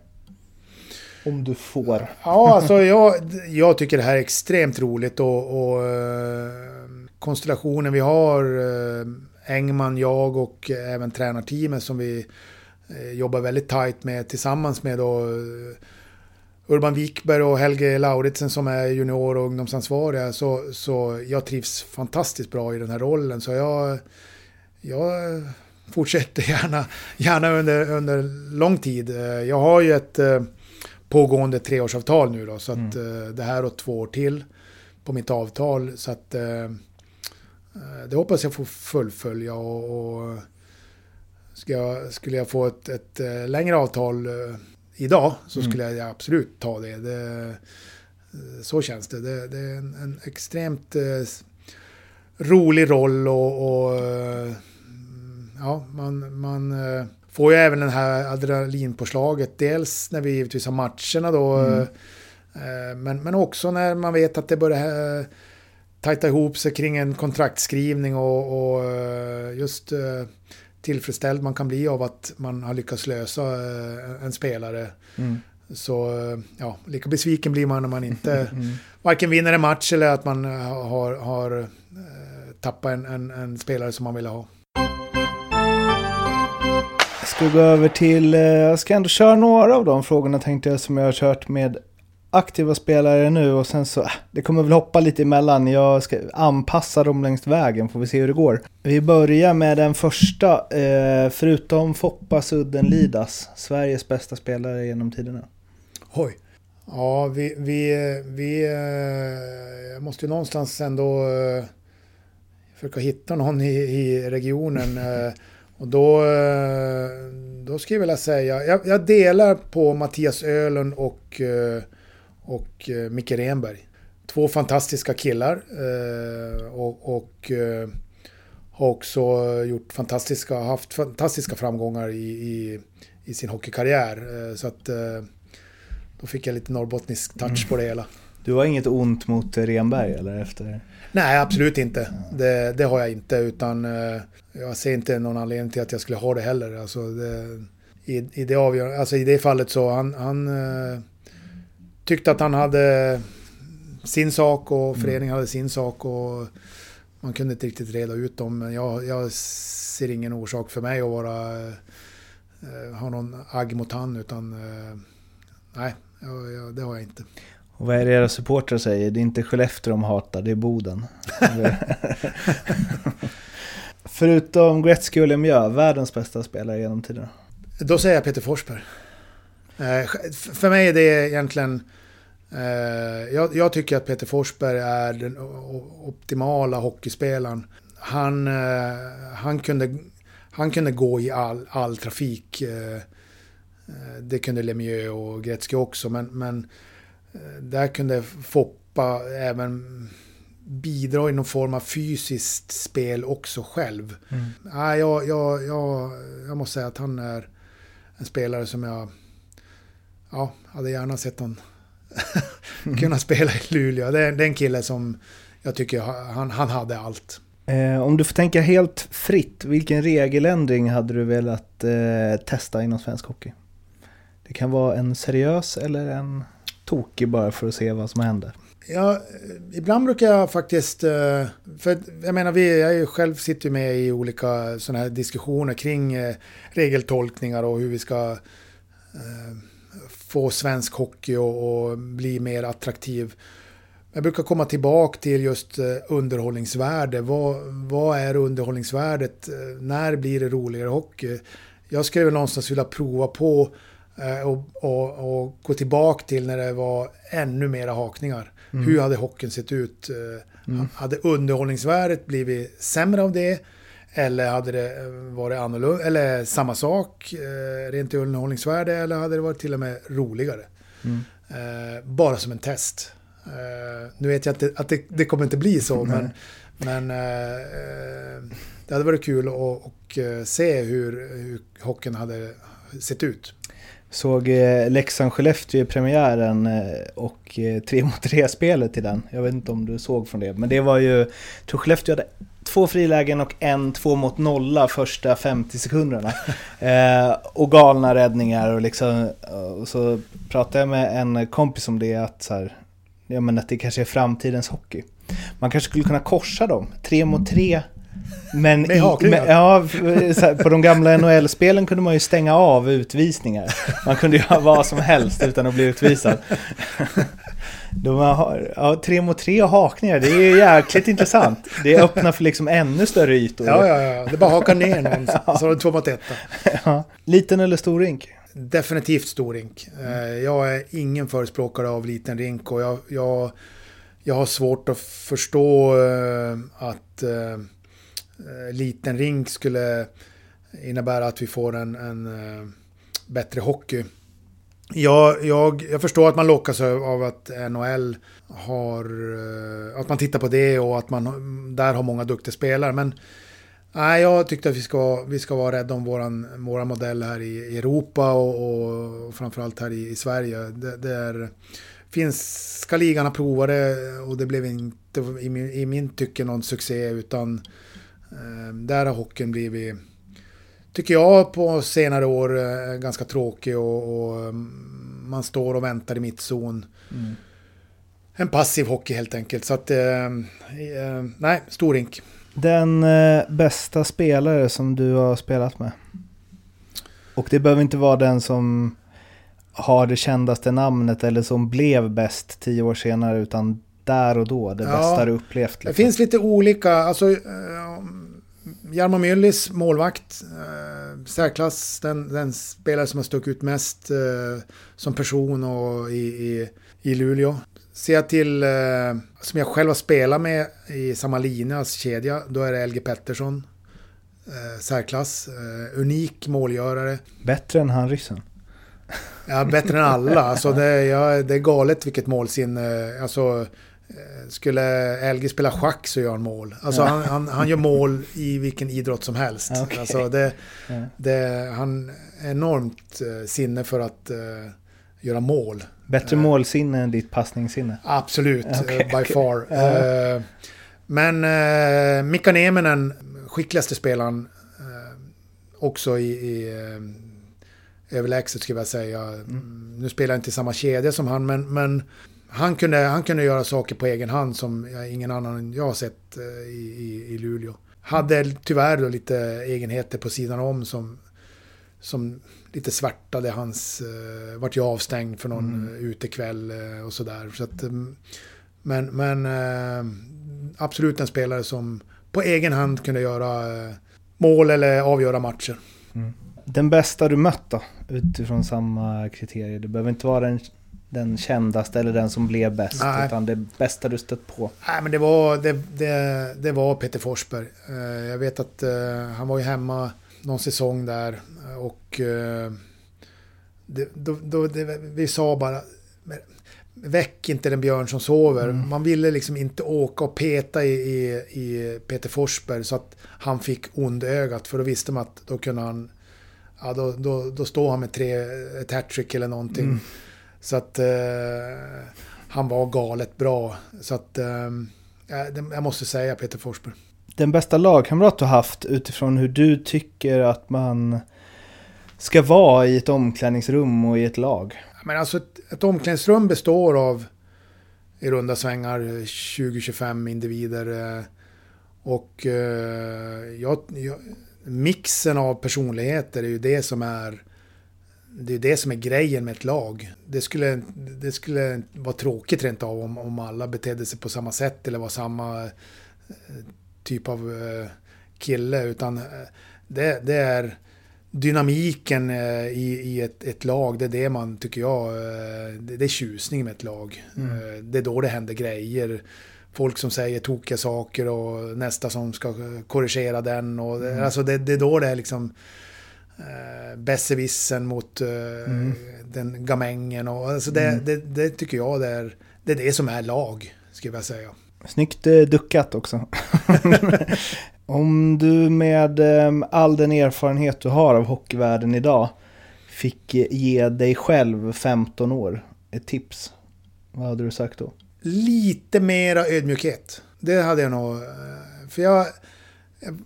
Speaker 1: Om du får.
Speaker 2: Ja, alltså jag, jag tycker det här är extremt roligt och, och eh, konstellationen vi har, eh, Engman, jag och även tränarteamet som vi eh, jobbar väldigt tajt med tillsammans med då eh, Urban Wikberg och Helge Lauritsen som är junior och ungdomsansvariga. Så, så jag trivs fantastiskt bra i den här rollen. Så jag, jag fortsätter gärna, gärna under, under lång tid. Jag har ju ett pågående treårsavtal nu då. Så att eh, det här och två år till på mitt avtal. Så att det hoppas jag får fullfölja. Och, och jag, skulle jag få ett, ett eh, längre avtal eh, idag så skulle jag absolut ta det. det eh, så känns det. Det, det är en, en extremt eh, rolig roll och, och eh, ja, man, man eh, får ju även den här adrenalinpåslaget. Dels när vi givetvis har matcherna då. eh, Men, men också när man vet att det börjar eh, tajta ihop sig kring en kontraktskrivning och, och eh, just eh, tillfredsställd man kan bli av att man har lyckats lösa eh, en spelare.
Speaker 1: Mm.
Speaker 2: Så ja, lika besviken blir man när man inte varken vinner en match eller att man har, har tappat en, en, en spelare som man ville ha.
Speaker 1: Jag ska gå över till, jag ska ändå köra några av de frågorna tänkte jag som jag har kört med aktiva spelare nu och sen så, äh, det kommer väl hoppa lite emellan. Jag ska anpassa dem längs vägen, får vi se hur det går. Vi börjar med den första, eh, förutom Foppa Sudden Lidas, Sveriges bästa spelare genom tiderna.
Speaker 2: Oj. Ja, vi, vi, vi eh, jag måste ju någonstans ändå eh, försöka hitta någon i, i regionen. eh, Och då, eh, då skulle jag vilja säga, jag, jag delar på Mattias Öhlund och, eh, och eh, Micke Renberg. Två fantastiska killar eh, och, och eh, har också gjort fantastiska, haft fantastiska framgångar i, i, i sin hockeykarriär. Eh, Så att då fick jag lite norrbottnisk touch på det hela.
Speaker 1: Du har inget ont mot Renberg eller efter?
Speaker 2: Nej, absolut inte. Det, det har jag inte. Utan jag ser inte någon anledning till att jag skulle ha det heller. Alltså, det, i, i, det avgör, alltså, I det fallet så han, han tyckte att han hade sin sak och föreningen hade sin sak. Och man kunde inte riktigt reda ut dem. Men jag, jag ser ingen orsak för mig att vara, eh, ha någon agg mot han. Utan eh, nej, jag, jag, det har jag inte.
Speaker 1: Och vad är det era supportrar säger? Det är inte Skellefteå de hatar, det är Boden. Förutom Gretzky och Lemieux, världens bästa spelare genom tiderna.
Speaker 2: Då säger jag Peter Forsberg. Eh, För mig är det egentligen... eh, Jag, jag tycker att Peter Forsberg är den optimala hockeyspelaren. Han, eh, han, kunde, han kunde gå i all, all trafik. Det kunde Lemieux och Gretzky också, men, men där kunde Foppa även bidra i någon form av fysiskt spel också själv.
Speaker 1: Mm.
Speaker 2: Nej, jag, jag, jag, jag måste säga att han är en spelare som jag ja, hade gärna sett honom kunna spela i Luleå. Det är, det är en kille som jag tycker han, han hade allt.
Speaker 1: Eh, om du får tänka helt fritt, vilken regeländring hade du velat eh, testa inom svensk hockey? Det kan vara en seriös eller en tokig bara för att se vad som händer.
Speaker 2: Ja, ibland brukar jag faktiskt... eh, För jag menar, vi, jag själv sitter med i olika sådana här diskussioner kring eh, regeltolkningar och hur vi ska eh, få svensk hockey och, och bli mer attraktiv. Jag brukar komma tillbaka till just eh, underhållningsvärde. Vad, vad är underhållningsvärdet? Eh, När blir det roligare hockey? Jag skulle väl någonstans vilja prova på eh, och, och, och gå tillbaka till när det var ännu mera hakningar. Hur hade hockeyn sett ut? Eh, Hade underhållningsvärdet blivit sämre av det? Eller hade det eh, varit annorlunda, eller samma sak, eh, rent i underhållningsvärde, eller hade det varit till och med roligare? Eh, bara som en test. Nu vet jag att, det, att det, det kommer inte bli så, men, men eh, det hade varit kul att och, se hur, hur hockeyn hade sett ut.
Speaker 1: Såg Leksand-Skellefteå i premiären och eh, 3 mot 3-spelet till den. Jag vet inte om du såg från det, men det var ju... Jag tror Skellefteå hade två frilägen och en två mot nolla första 50 sekunderna. Eh, och galna räddningar och liksom... Och så pratade jag med en kompis om det, att så här, ja, men att det kanske är framtidens hockey. Man kanske skulle kunna korsa dem, tre mot tre. Men
Speaker 2: Med
Speaker 1: i, med, ja, här, på de gamla NHL-spelen kunde man ju stänga av utvisningar. Man kunde göra vad som helst utan att bli utvisad. De har, ja, tre mot tre och hakningar, det är ju jäkligt intressant. Det öppnar för liksom ännu större ytor.
Speaker 2: Ja, ja, ja. Det är bara haka ner någon, så har du två mot ett.
Speaker 1: Ja. Liten eller stor rink?
Speaker 2: Definitivt stor rink. Eh, Jag är ingen förespråkare av liten rink och jag, jag, jag har svårt att förstå eh, att eh, liten rink skulle innebära att vi får en, en bättre hockey. Jag, jag, jag förstår att man lockas av att NHL har... Eh, att man tittar på det och att man där har många duktiga spelare. Men nej, jag tyckte att vi ska, vi ska vara rädda om våran, våran modell här i Europa och, och framförallt här i, i Sverige. Det, det är, finska ligan har provat det och det blev inte i min, i min tycke någon succé utan eh, där har hockeyn blivit tycker jag på senare år eh, ganska tråkig och, och mm, man står och väntar i mittzon. En passiv hockey helt enkelt. Så att, eh, eh, nej, stor rink.
Speaker 1: Den eh, bästa spelare som du har spelat med? Och det behöver inte vara den som har det kändaste namnet eller som blev bäst tio år senare utan där och då, det
Speaker 2: Ja,
Speaker 1: bästa du upplevt.
Speaker 2: Det
Speaker 1: liksom.
Speaker 2: finns lite olika, alltså eh, Jarmo Myllys målvakt, eh, särklass, den, den spelare som har stuckit ut mest eh, som person och i, i, i Luleå. Ser jag till, eh, som jag själv har spelat med i samma linas kedja, då är det LG Pettersson. Eh, särklass, eh, unik målgörare.
Speaker 1: Bättre än han ryssen.
Speaker 2: Ja, bättre än alla. Alltså det, ja, det är galet vilket målsinne. Alltså, skulle LG spela schack så gör han mål. Alltså han, han, han gör mål i vilken idrott som helst.
Speaker 1: Okej.
Speaker 2: Alltså det,
Speaker 1: Ja.
Speaker 2: det, han enormt eh, sinne för att eh, göra mål.
Speaker 1: Bättre målsinne än ditt passningssinne.
Speaker 2: Absolut,
Speaker 1: Okej,
Speaker 2: eh, by
Speaker 1: okej.
Speaker 2: far.
Speaker 1: Ja.
Speaker 2: Eh, men eh, Mika Nieminen, skickligaste spelaren, eh, också i, i eh, överlägset skulle jag säga. Mm. Nu spelar jag inte samma kedja som han, men, men han, kunde, han kunde göra saker på egen hand som ingen annan jag har sett eh, i, i, i Luleå. Hade tyvärr då lite egenheter på sidan om som, som lite svärtade hans... Uh, vart ju avstängd för någon mm. utekväll uh, och sådär. Så att, um, men men absolut en spelare som på egen hand kunde göra mål eller avgöra matcher.
Speaker 1: Mm. Den bästa du mött då? Utifrån samma kriterier. Det behöver inte vara den, den kändaste eller den som blev bäst.
Speaker 2: Nej.
Speaker 1: Utan det bästa du stött på.
Speaker 2: Nej, men det var, det, det, det var Peter Forsberg. Uh, jag vet att han var ju hemma någon säsong där och det, då, då, det, vi sa bara... väck inte den björn som sover. Man ville liksom inte åka och peta i, i, i Peter Forsberg så att han fick ondögat. För då visste man att då kunde han... Ja, då, då, då står han med tre, ett hattrick eller någonting. Så att eh, han var galet bra. Så att eh, jag måste säga Peter Forsberg.
Speaker 1: Den bästa lagkamrat du haft utifrån hur du tycker att man ska vara i ett omklädningsrum och i ett lag?
Speaker 2: Men alltså ett, ett omklädningsrum består av i runda svängar 20-25 individer. eh, Och eh, jag, jag, mixen av personligheter är ju det som är det är det som är grejen med ett lag. Det skulle, det skulle vara tråkigt rent av om, om alla betedde sig på samma sätt eller var samma eh, typ av eh, kille. Utan eh, det, det är dynamiken i, i ett, ett lag. Det är det man, tycker jag, det, det är tjusning med ett lag. Eh, Det är då det händer grejer. Folk som säger tokiga saker och nästa som ska korrigera den. Och, det- Alltså det, det är då det är liksom eh, besserwissen mot eh, den gamängen. Och, alltså det, det, det tycker jag det är, det är det som är lag, skulle jag säga.
Speaker 1: Snyggt eh, duckat också. Om du med eh, all den erfarenhet du har av hockeyvärlden idag fick eh, ge dig själv 15 år ett tips, vad hade du sagt då?
Speaker 2: lite mera ödmjukhet. Det hade jag nog. eh, För jag, jag,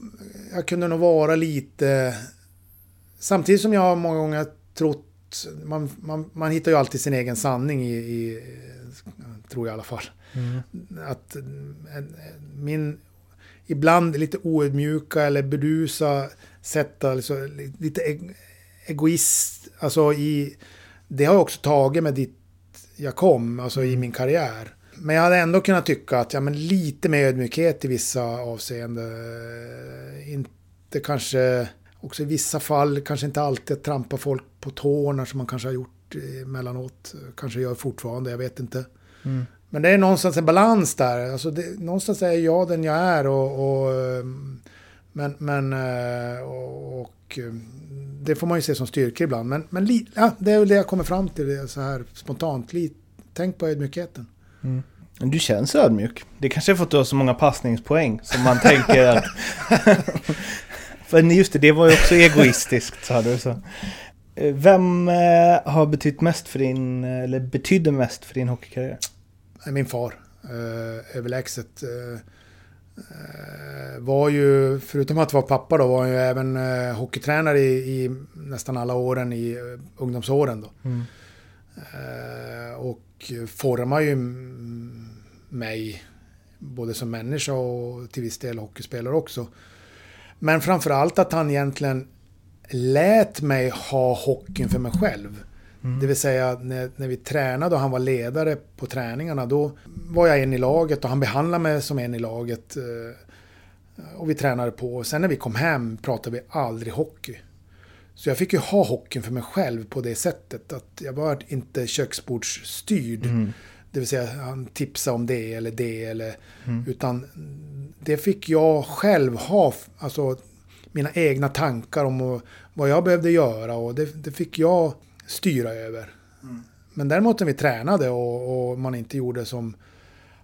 Speaker 2: jag kunde nog vara lite... Samtidigt som jag många gånger trott... Man, man, man hittar ju alltid sin egen sanning i... i tror jag i alla fall. Att eh, en- min... Ibland lite oödmjuka eller berusa sätt att liksom, lite eg- egoist. Alltså i... Det har jag också tagit med dit jag kom, alltså i min karriär. Men jag hade ändå kunnat tycka att ja, men lite mer ödmjukhet i vissa avseenden. Eh, Inte kanske, också i vissa fall, kanske inte alltid att trampa folk på tårna som man kanske har gjort emellanåt. Kanske gör fortfarande, jag vet inte. Men det är någonstans en balans där. Alltså det, någonstans är jag den jag är. Och, och, eh, men, men eh, och, och eh, det får man ju se som styrka ibland. Men, men li, ja, det är väl det jag kommer fram till så här spontant. Li, tänk på ödmjukheten.
Speaker 1: Men Du känns ödmjuk. Det kanske är för att du har så många passningspoäng som man tänker att... för just det, det var ju också egoistiskt sa du så. Eh, Vem eh, har betytt mest för din, eller betydde mest för din hockeykarriär?
Speaker 2: är min far. Överlägset. Eh, var ju, förutom att vara pappa då, var han ju även hockeytränare i, i nästan alla åren i ungdomsåren då. Eh, och formar ju mm, mig både som människa och till viss del hockeyspelare också. Men framför allt att han egentligen lät mig ha hockeyn för mig själv. Det vill säga när, när vi tränade och han var ledare på träningarna då var jag en i laget och han behandlade mig som en i laget. eh, Och vi tränade på. Sen när vi kom hem pratade vi aldrig hockey. Så jag fick ju ha hockeyn för mig själv på det sättet. Att jag var inte köksbordsstyrd. Det vill säga han tipsade om det eller det. Eller, Utan det fick jag själv ha. Alltså mina egna tankar om vad jag behövde göra. Och det, det fick jag styra över. Men däremot när vi tränade och, och man inte gjorde som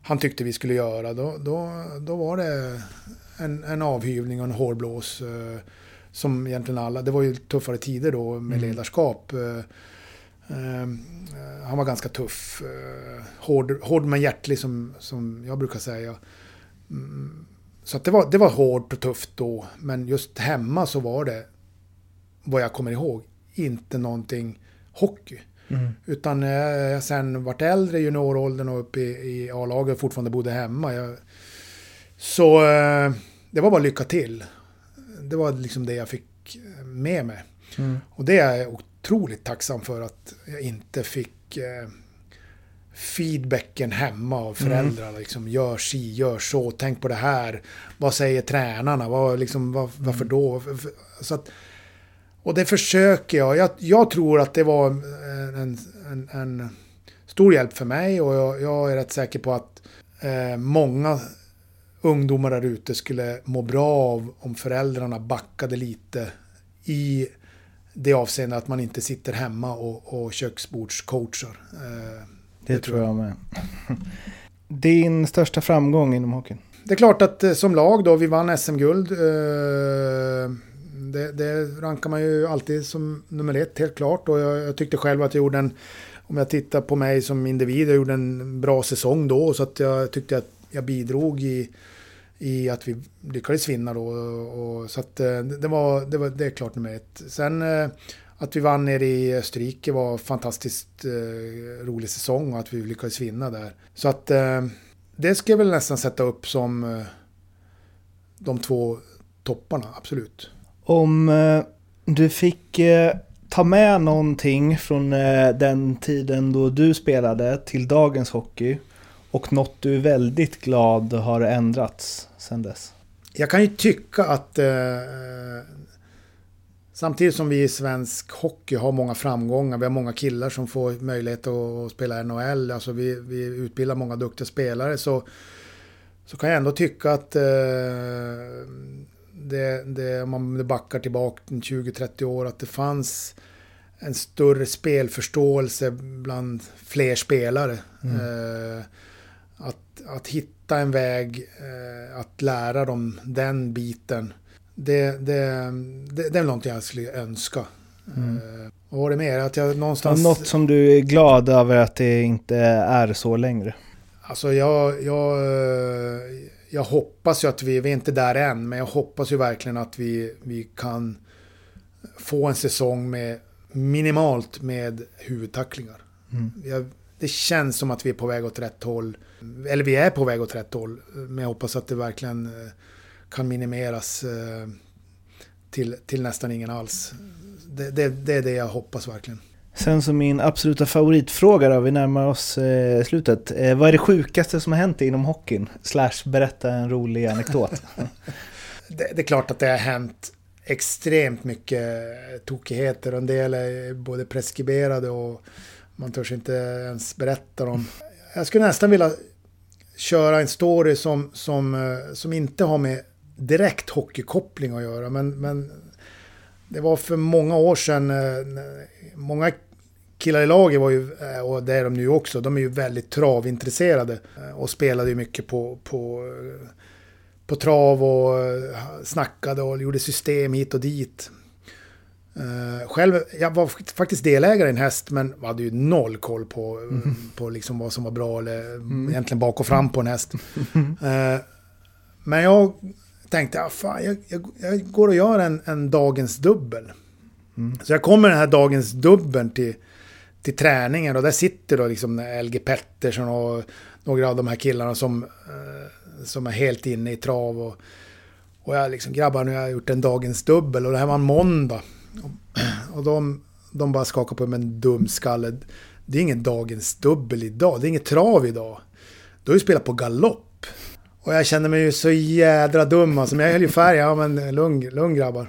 Speaker 2: han tyckte vi skulle göra. Då, då, då var det en, en avhyvling och en hårblås. Eh, som egentligen alla, det var ju tuffare tider då med ledarskap. Eh, eh, han var ganska tuff. Eh, hård, hård men hjärtlig som, som jag brukar säga. Mm, så det, var, det var hårt och tufft då. Men just hemma så var det, vad jag kommer ihåg, inte någonting hockey. Utan när jag sen vart äldre, junioråldern och uppe i, i A-laget fortfarande bodde hemma. Jag, så eh, det var bara lycka till. Det var liksom det jag fick med mig. Och det är jag otroligt tacksam för att jag inte fick eh, feedbacken hemma av föräldrarna. Liksom, gör si, gör så, tänk på det här. Vad säger tränarna? Vad, liksom, vad, varför då? Så att, och det försöker jag. jag. Jag tror att det var en, en, en stor hjälp för mig och jag, jag är rätt säker på att eh, många ungdomar där ute skulle må bra av om föräldrarna backade lite i det avseende att man inte sitter hemma och, och köksbordscoachar. Eh,
Speaker 1: Det, tror jag med. Din största framgång inom hockeyn?
Speaker 2: Det är klart att eh, som lag då, vi vann SM-guld. Eh, det, det rankar man ju alltid som nummer ett, helt klart. Och jag, jag, tyckte själv att jag gjorde en, om jag tittar på mig som individ, jag gjorde en bra säsong då. Så att jag tyckte att jag bidrog i, i att vi lyckades vinna då. Och, så att eh, det var, det var, det är klart nummer ett. Sen eh, att vi vann nere i Österrike var fantastiskt eh, rolig säsong och att vi lyckades vinna där. Så att eh, det ska jag väl nästan sätta upp som eh, de två topparna, absolut.
Speaker 1: Om eh, du fick ta med någonting från den tiden då du spelade till dagens hockey och något du är väldigt glad har ändrats sedan dess?
Speaker 2: Jag kan ju tycka att Samtidigt som vi i svensk hockey har många framgångar, vi har många killar som får möjlighet att spela NHL, alltså vi, vi utbildar många duktiga spelare, så, så kan jag ändå tycka att eh, det, det, om man backar tillbaka 20-30 år, att det fanns en större spelförståelse bland fler spelare. Mm. Eh, att, att hitta en väg eh, att lära dem den biten det, det, det, det är någonting jag skulle önska. Mm. Uh, vad var det mer? Att jag någonstans...
Speaker 1: Något som du är glad över att det inte är så längre?
Speaker 2: Alltså jag, jag, jag hoppas ju att vi, vi är inte där än, men jag hoppas ju verkligen att vi, vi kan få en säsong med minimalt med huvudtacklingar. Mm. Jag, det känns som att vi är på väg åt rätt håll. Eller vi är på väg åt rätt håll. Men jag hoppas att det verkligen eh, kan minimeras eh, till, till nästan ingen alls. Det, det, det, är det jag hoppas verkligen.
Speaker 1: Sen som min absoluta favoritfråga då, vi närmar oss eh, slutet. Eh, vad är det sjukaste som har hänt inom hockeyn? Slash berätta en rolig anekdot.
Speaker 2: det, det, är klart att det har hänt extremt mycket tokigheter. En del är både preskriberade och man törs inte ens berätta dem. Jag skulle nästan vilja köra en story som, som, eh, som inte har med direkt hockeykoppling att göra. Men, men det var för många år sedan, eh, många killar i laget var ju, eh, och det är de nu också, de är ju väldigt travintresserade. Och spelade ju mycket på, på, på trav och snackade och gjorde system hit och dit själv, jag var faktiskt delägare i en häst men hade ju noll koll på, mm. på liksom vad som var bra eller mm. egentligen bak och fram på en häst. men jag tänkte jag, fan, jag, jag, jag, går och gör en, en dagens dubbel. Mm. Så jag kommer den här dagens dubbeln till, till träningen och där sitter då liksom LG Pettersson och några av de här killarna som, eh, som är helt inne i trav. Och, och jag liksom, grabbar nu har jag gjort en dagens dubbel och det här var en måndag. Och, de, de bara skakar på mig med en dum skalle. Det är ingen dagens dubbel idag, det är inget trav idag. Du har ju spelat på galopp. Och jag kände mig ju så jädra dum alltså. Men jag höll ju färg. Ja men lugn, lugn grabbar.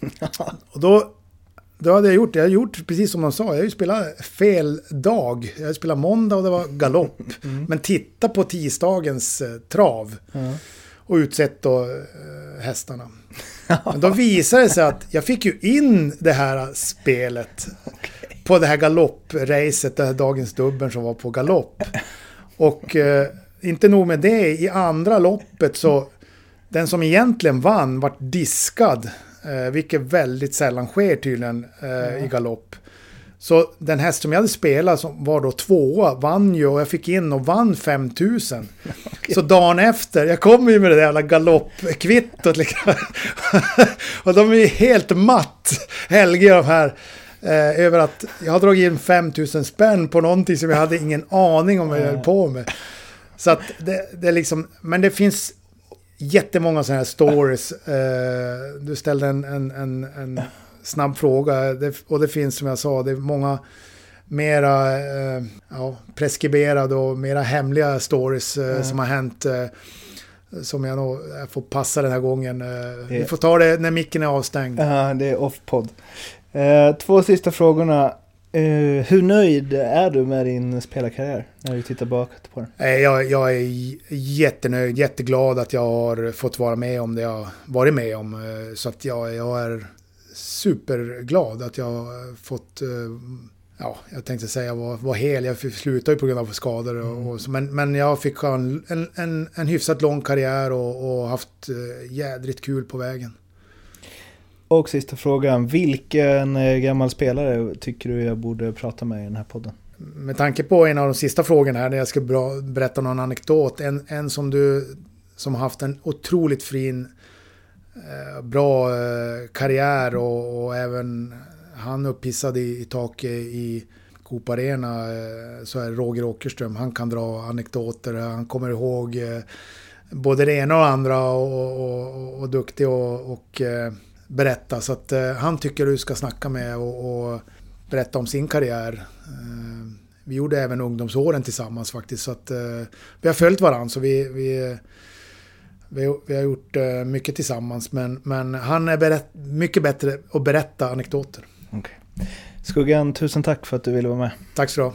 Speaker 2: Och då, då hade jag gjort det. Jag hade gjort precis som de sa. Jag hade ju spelat fel dag. Jag spelat måndag och det var galopp. Mm. Men titta på tisdagens eh, trav. Mm. Och utsett då eh, hästarna. Men då visade det sig att jag fick ju in det här spelet. Okay. På det här galoppracet, det här dagens dubbeln som var på galopp. Och... Eh, inte nog med det, i andra loppet så den som egentligen vann vart diskad. Eh, vilket väldigt sällan sker tydligen eh, ja. i galopp. Så den häst som jag hade spelat som var då tvåa vann ju och jag fick in och vann 5000. Okay. Så dagen efter, jag kommer ju med det där jävla galoppkvittot liksom. och de är ju helt matt, Helge de här. Eh, över att jag har dragit in 5000 spänn på någonting som jag hade ingen aning om vad jag höll på med. Så att det, det är liksom, men det finns jättemånga sådana här stories. Eh, du ställde en, en, en, en snabb fråga det, och det finns som jag sa, det är många mera eh, ja, preskriberade och mera hemliga stories eh, mm. som har hänt. Eh, som jag nog jag får passa den här gången. Eh, vi får ta det när micken är avstängd.
Speaker 1: Ja, det är off-podd. Eh, två sista frågorna. Uh, hur nöjd är du med din spelarkarriär när du tittar bakåt på den?
Speaker 2: Eh, jag, jag är jättenöjd, jätteglad att jag har fått vara med om det jag varit med om. Eh, så att jag, jag är superglad att jag fått ja, jag tänkte säga var, var hel. Jag slutade ju på grund av skador. Och, och, men, men jag fick en, en, en hyfsat lång karriär och, och haft eh, jädrigt kul på vägen.
Speaker 1: Och sista frågan, vilken eh, gammal spelare tycker du jag borde prata med i den här podden?
Speaker 2: Med tanke på en av de sista frågorna här, när jag ska berätta någon anekdot. En, en som du som har haft en otroligt fin, eh, Eh, bra eh, karriär och, och, även han upphissad i, i taket i Coop Arena eh, så är Roger Åkerström. Han kan dra anekdoter, han kommer ihåg både det ena och det andra och, och, och, och duktig och, och berätta. Så att han tycker du ska snacka med och, och berätta om sin karriär. Vi gjorde även ungdomsåren tillsammans faktiskt. Så att, vi har följt varandra så vi, vi, vi, vi har gjort eh, mycket tillsammans. Men, men han är berätt, mycket bättre att berätta anekdoter.
Speaker 1: Okay. Skuggan, tusen tack för att du ville vara med.
Speaker 2: Tack så du ha.